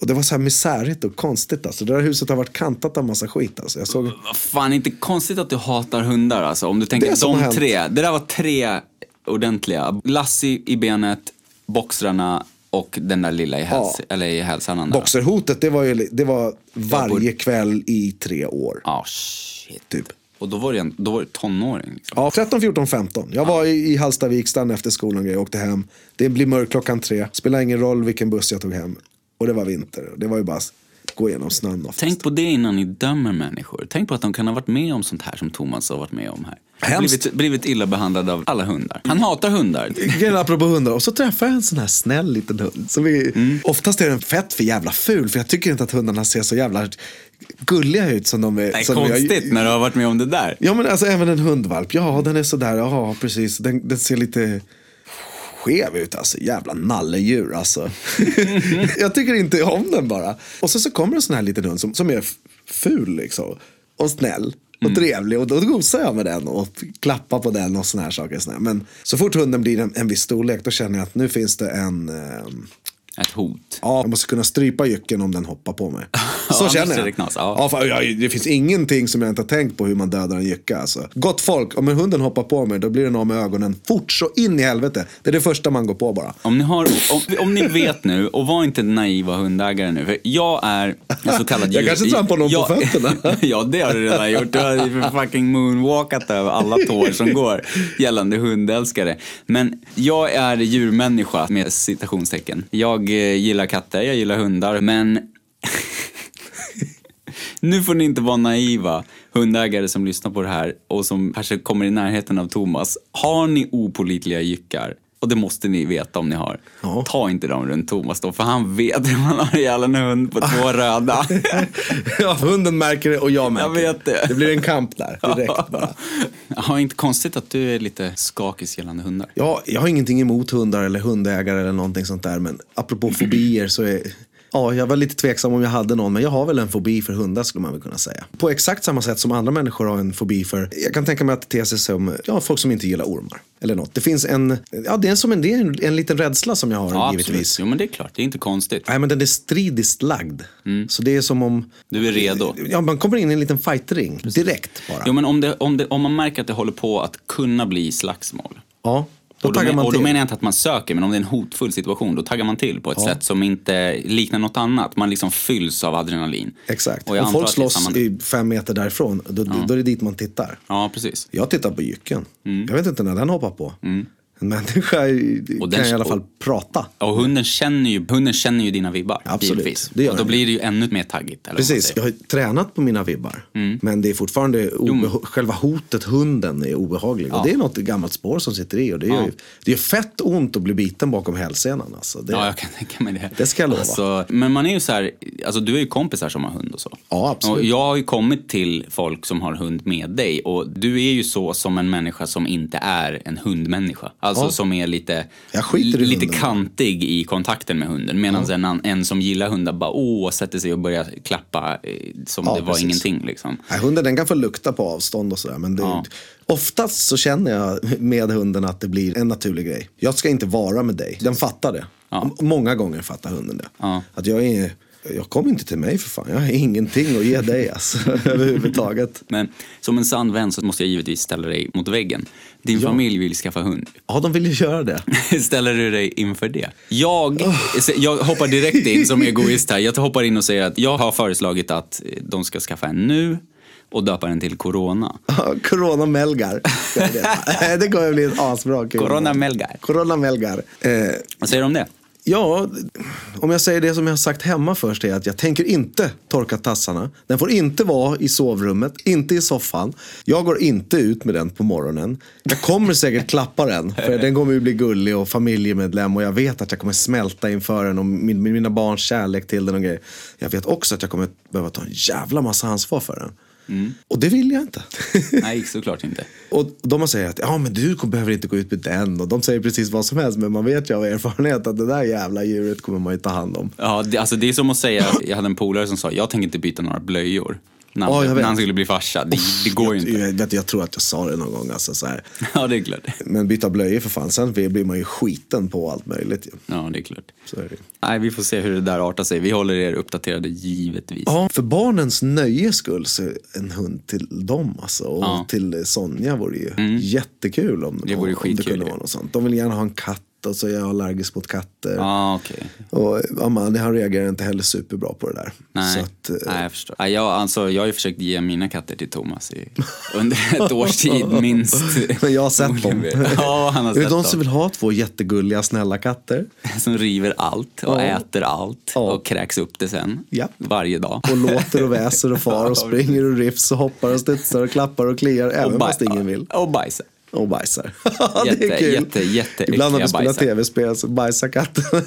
Och det var så här misärigt och konstigt alltså. Det där huset har varit kantat av massa skit alltså. Jag såg... Fan, inte konstigt att du hatar hundar alltså. Om du tänker de tre. Det där var tre ordentliga. Lassie i benet, boxrarna och den där lilla i, häls Ja. eller i hälsan. Boxerhotet, det var, ju, det var varje kväll i tre år. Ja, shit. Typ. Och då var det, en, då var det tonåring. Liksom. Ja, 13, 14, 15. Jag var i, i Hallstavik, stannade efter skolan och åkte hem. Det blir mörkt klockan tre. Spelar ingen roll vilken buss jag tog hem. Och det var vinter. Det var ju bara att gå igenom snön oftast. Tänk på det innan ni dömer människor. Tänk på att de kan ha varit med om sånt här som Thomas har varit med om här. Hemskt. Blivit, blivit illa behandlad av alla hundar. Han hatar hundar. Grejen apropå hundar. Och så träffade jag en sån här snäll liten hund. Som vi, Mm. Oftast är den fett för jävla ful. För jag tycker inte att hundarna ser så jävla gulliga ut som de är. Det är som jag- konstigt när du har varit med om det där. Ja men alltså även en hundvalp. Ja den är sådär, ja precis. Den, den ser lite skev ut alltså. Jävla nalledjur alltså. jag tycker inte om den bara. Och så, så kommer en sån här liten hund som, som är ful liksom. Och snäll. Och trevlig. Och då gosar jag med den och klappar på den och såna här saker. Men så fort hunden blir en, en viss storlek då känner jag att nu finns det en... Ett hot. Ja, jag måste kunna strypa jycken om den hoppar på mig. Så annars känner jag. det knas, ja. Ja, fan, jag, det finns ingenting som jag inte har tänkt på hur man dödar en jycka. Alltså. Gott folk, om en hunden hoppar på mig då blir den av med ögonen fort så in i helvete. Det är det första man går på bara. Om ni, har, om, om ni vet nu, och var inte naiva hundägare nu, för jag är en så kallad Jag djur- kanske trampar någon på jag- fötterna. ja, det har du redan gjort. Du har fucking moonwalkat över alla tår som går gällande hundälskare. Men jag är djurmänniska med citationstecken. Jag jag eh, gillar katter, jag gillar hundar, men nu får ni inte vara naiva hundägare som lyssnar på det här och som kanske kommer i närheten av Thomas. Har ni opolitliga jyckar, och det måste ni veta om ni har, Ja. ta inte dem runt Thomas då, för han vet hur man har ihjäl en hund på två röda. ja, hunden märker det och jag märker Jag vet det. Det blir en kamp där direkt bara. Ja, inte konstigt att du är lite skakig gällande hundar. Ja, jag har ingenting emot hundar eller hundägare eller någonting sånt där. Men apropå fobier så är... Ja, jag var lite tveksam om jag hade någon, men jag har väl en fobi för hundar skulle man väl kunna säga. På exakt samma sätt som andra människor har en fobi för, jag kan tänka mig att det ter sig som, ja, folk som inte gillar ormar. Eller något. Det finns en, ja det är som en, det är en, en liten rädsla som jag har Ja, givetvis. absolut. Jo, men det är klart. Det är inte konstigt. Nej, men den är stridiskt lagd. Så det är som om... Du är redo. Ja, man kommer in i en liten fightring direkt bara. Jo, men om, det, om, det, om man märker att det håller på att kunna bli slagsmål. Ja, då Och då, men, och då menar jag inte att man söker, men om det är en hotfull situation, då taggar man till på ett Ja. sätt som inte liknar något annat. Man liksom fylls av adrenalin. Exakt. Och antar folk slåss i fem meter därifrån, då, då är det dit man tittar. Ja, precis. Jag tittar på jycken. Mm. Jag vet inte när den hoppar på. En människa Och kan den- i alla fall prata. Och hunden känner ju, hunden känner ju dina vibbar. Absolut, givetvis. det gör och då blir det ju ännu mer taggigt. Precis, jag har ju tränat på mina vibbar. Mm. Men det är fortfarande, obeha- själva hotet hunden är obehaglig. Och det är något gammalt spår som sitter i. Och det, är Ja. ju, det är fett ont att bli biten bakom hälsenan. Alltså. Det, Ja, jag kan tänka mig det. Det ska jag lova. Alltså, men man är ju så här, alltså du är ju kompisar som har hund och så. Ja, absolut. Och jag har ju kommit till folk som har hund med dig och du är ju så som en människa som inte är en hundmänniska. Alltså Ja. som är lite, lite kantig i kontakten med hunden. Medan en, an- en som gillar hundar bara åh, sätter sig och börjar klappa eh, som Ja, det var precis. ingenting liksom. Nej, hunden den kan få lukta på avstånd och sådär. Men det, Ja. oftast så känner jag med hunden att det blir en naturlig grej. Jag ska inte vara med dig. Den fattar det. Ja. Många gånger fattar hunden det. Ja. Att jag är... Jag kommer inte till mig för fan. Jag har ingenting att ge dig alltså, överhuvudtaget. Men som en sann vän så måste jag givetvis ställa dig mot väggen. Din Ja. familj vill skaffa hund. Ja, de vill ju göra det. Ställer du dig inför det? Jag, jag hoppar direkt in som egoist här. Jag hoppar in och säger att jag har föreslagit att de ska skaffa en nu och döpa den till Corona. Corona Melgar. det kommer bli ett asbra kul. Corona Melgar. Corona Melgar. Eh, Vad säger du om det? Ja, om jag säger det som jag har sagt hemma först är att jag tänker inte torka tassarna. Den får inte vara i sovrummet, inte i soffan. Jag går inte ut med den på morgonen. Jag kommer säkert klappa den, för den kommer ju bli gullig och familjemedlem och jag vet att jag kommer smälta inför den och min, mina barns kärlek till den och grejer. Jag vet också att jag kommer behöva ta en jävla massa ansvar för den. Och det vill jag inte. Nej, såklart inte. Och de har sagt att ja, men du behöver inte gå ut med den. Och de säger precis vad som helst. Men man vet ju av erfarenhet att det där jävla djuret kommer man ju ta hand om. Ja, det, alltså det är som att säga, jag hade en polare som sa, jag tänker inte byta några blöjor. När, han- Ja, när han skulle bli farsa. Det, det går ju inte. Jag, vet, jag tror att jag sa det någon gång. Alltså, så här. Ja, det är klart. Men byta blöjor för fan. Sen blir man ju skiten på allt möjligt. Ju. Ja, det är klart. Så är det. Nej, vi får se hur det där artar sig. Vi håller er uppdaterade givetvis. Ja, för barnens nöjes skull så en hund till dem alltså. Och Ja. till Sonja vore ju jättekul om, Det vore om, om det kunde vara något sånt. De vill gärna ha en katt och så är jag allergisk mot katter. Ja, okej. Och Amanda han reagerar inte heller superbra på det där. Nej, att, eh, Nej, jag förstår. Nej, jag, alltså, jag har ju försökt ge mina katter till Thomas i, under ett års tid minst. Men jag har sett dem. Ja, han har Är det sett de som vill ha två jättegulliga, snälla katter? Som river allt och Ja. äter allt Ja. och kräks upp det sen. Ja. Varje dag. Och låter och väser och far och springer och riffs och hoppar och studsar och klappar och kliar även baj- fast ingen vill. Och bajsar. Och bajsar. Jätte, det är kul. jätte, jätte Ibland när vi spelar tv-spel så bajsar katten.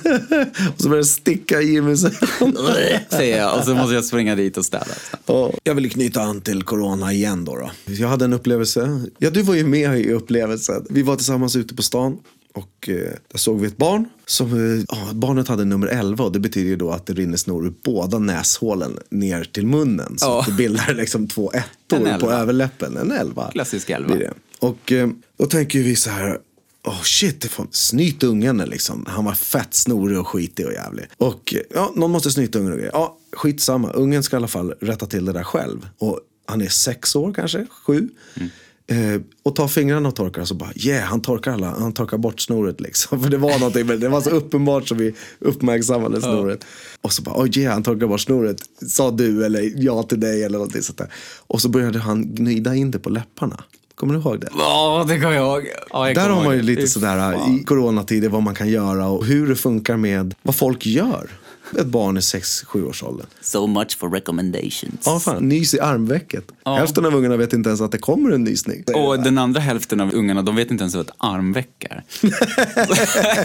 och så börjar det sticka i mig. Säger jag och så måste jag springa dit och städa. Ja. Jag vill knyta an till corona igen då, då. Jag hade en upplevelse. Ja, du var ju med i upplevelsen. Vi var tillsammans ute på stan. Och eh, där såg vi ett barn. Som, eh, barnet hade nummer 11 och det betyder ju då att det rinner snor ur båda näshålen ner till munnen. Så att det bildar liksom två ettor på överläppen. En elva. Klassisk elva. blir det. Och eh, då tänker vi så här. Oh shit, snyt ungen liksom. Han var fett snorig och skitig och jävlig. Och ja, någon måste snyta ungen och grejer. Ja, skitsamma. Ungen ska i alla fall rätta till det där själv. Och han är sex år kanske, sju. Mm. Eh, och tar fingrarna och torkar och så bara yeah, han torkar alla, han torkar bort snoret liksom. För det var någonting, men det var så uppenbart som vi uppmärksammade snoret. Ja. Och så bara oh yeah, han torkar bort snoret, sa du eller jag till dig eller någonting sånt där. Och så började han gnida in det på läpparna. Kommer du ihåg det? Ja, det kommer jag ihåg. Ja, jag Där har man ju lite sådär i coronatider vad man kan göra och hur det funkar med vad folk gör ett barn i 6-7 års åldern. So much for recommendations. Ja, fan. Nys i armvecket. Ja. Hälften av ungarna vet inte ens att det kommer en nysning. Och den andra hälften av ungarna, de vet inte ens vad ett armveck är.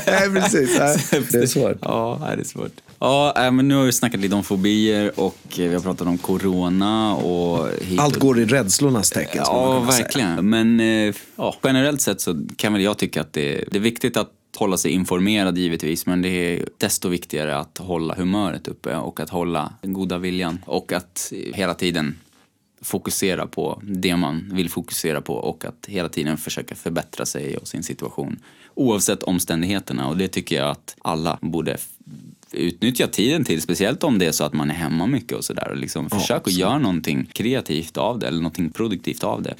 Nej, precis. det är svårt. Ja, det är svårt. Ja, men nu har vi snackat lite om fobier och vi har pratat om corona och... Allt går i rädslornas tecken. Ja, verkligen. Säga. Men eh, ja, generellt sett så kan väl jag tycka att det, det är viktigt att hålla sig informerad givetvis, men det är desto viktigare att hålla humöret uppe och att hålla den goda viljan och att hela tiden fokusera på det man vill fokusera på och att hela tiden försöka förbättra sig och sin situation oavsett omständigheterna och det tycker jag att alla borde utnyttja tiden till, speciellt om det är så att man är hemma mycket och sådär. Liksom ja, försök att göra någonting kreativt av det eller någonting produktivt av det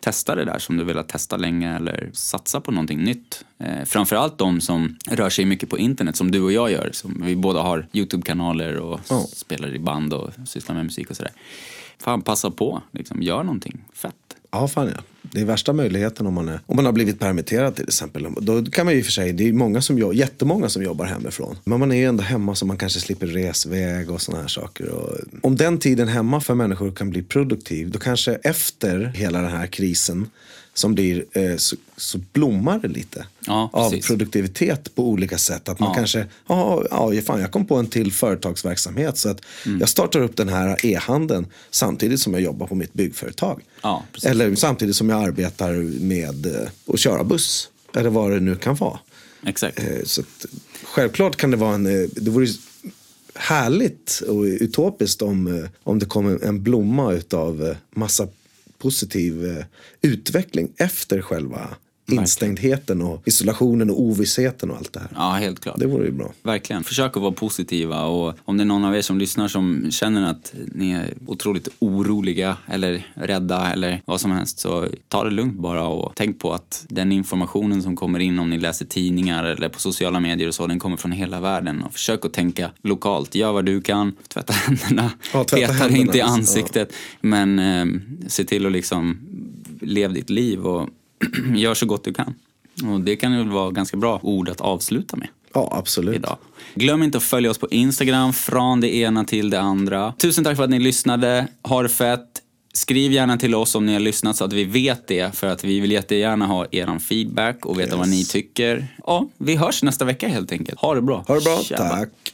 testa det där som du velat testa länge eller satsa på någonting nytt. Eh, framförallt de som rör sig mycket på internet som du och jag gör. Som vi båda har Youtube-kanaler och oh. spelar i band och sysslar med musik och sådär. Fan, passa på. Liksom, gör någonting fett. Ja, fan ja. Det är värsta möjligheten om man, är, om man har blivit permitterad till exempel. Då kan man ju för sig, det är många som, jättemånga som jobbar hemifrån. Men man är ju ändå hemma så man kanske slipper resväg och sådana här saker. Och om den tiden hemma för människor kan bli produktiv, då kanske efter hela den här krisen som blir, eh, så, så, blommar det lite ja, av produktivitet på olika sätt. Att man ja. kanske, ja, ja fan, jag kom på en till företagsverksamhet så att mm. jag startar upp den här e-handeln samtidigt som jag jobbar på mitt byggföretag. Ja, Eller samtidigt som jag arbetar med eh, att köra buss. Eller vad det nu kan vara. Exakt. Eh, så att, självklart kan det vara en, eh, det vore härligt och utopiskt om, om det kom en blomma utav massa positiv eh, utveckling efter själva instängdheten och isolationen och ovissheten och allt det här. Ja, helt klart. Det vore ju bra. Verkligen. Försök att vara positiva och om det är någon av er som lyssnar som känner att ni är otroligt oroliga eller rädda eller vad som helst så ta det lugnt bara och tänk på att den informationen som kommer in om ni läser tidningar eller på sociala medier och så, den kommer från hela världen och försök att tänka lokalt. Gör vad du kan, tvätta händerna, ja, tvätta peta inte i ansiktet ja. men eh, se till att liksom leva ditt liv och gör så gott du kan. Och det kan väl vara ganska bra ord att avsluta med. Ja, absolut. Idag. Glöm inte att följa oss på Instagram, från det ena till det andra. Tusen tack för att ni lyssnade. Ha det fett. Skriv gärna till oss om ni har lyssnat så att vi vet det. För att vi vill jättegärna ha er feedback och veta yes. vad ni tycker. Ja, vi hörs nästa vecka helt enkelt. Ha det bra. Ha det bra. Tjaba. Tack.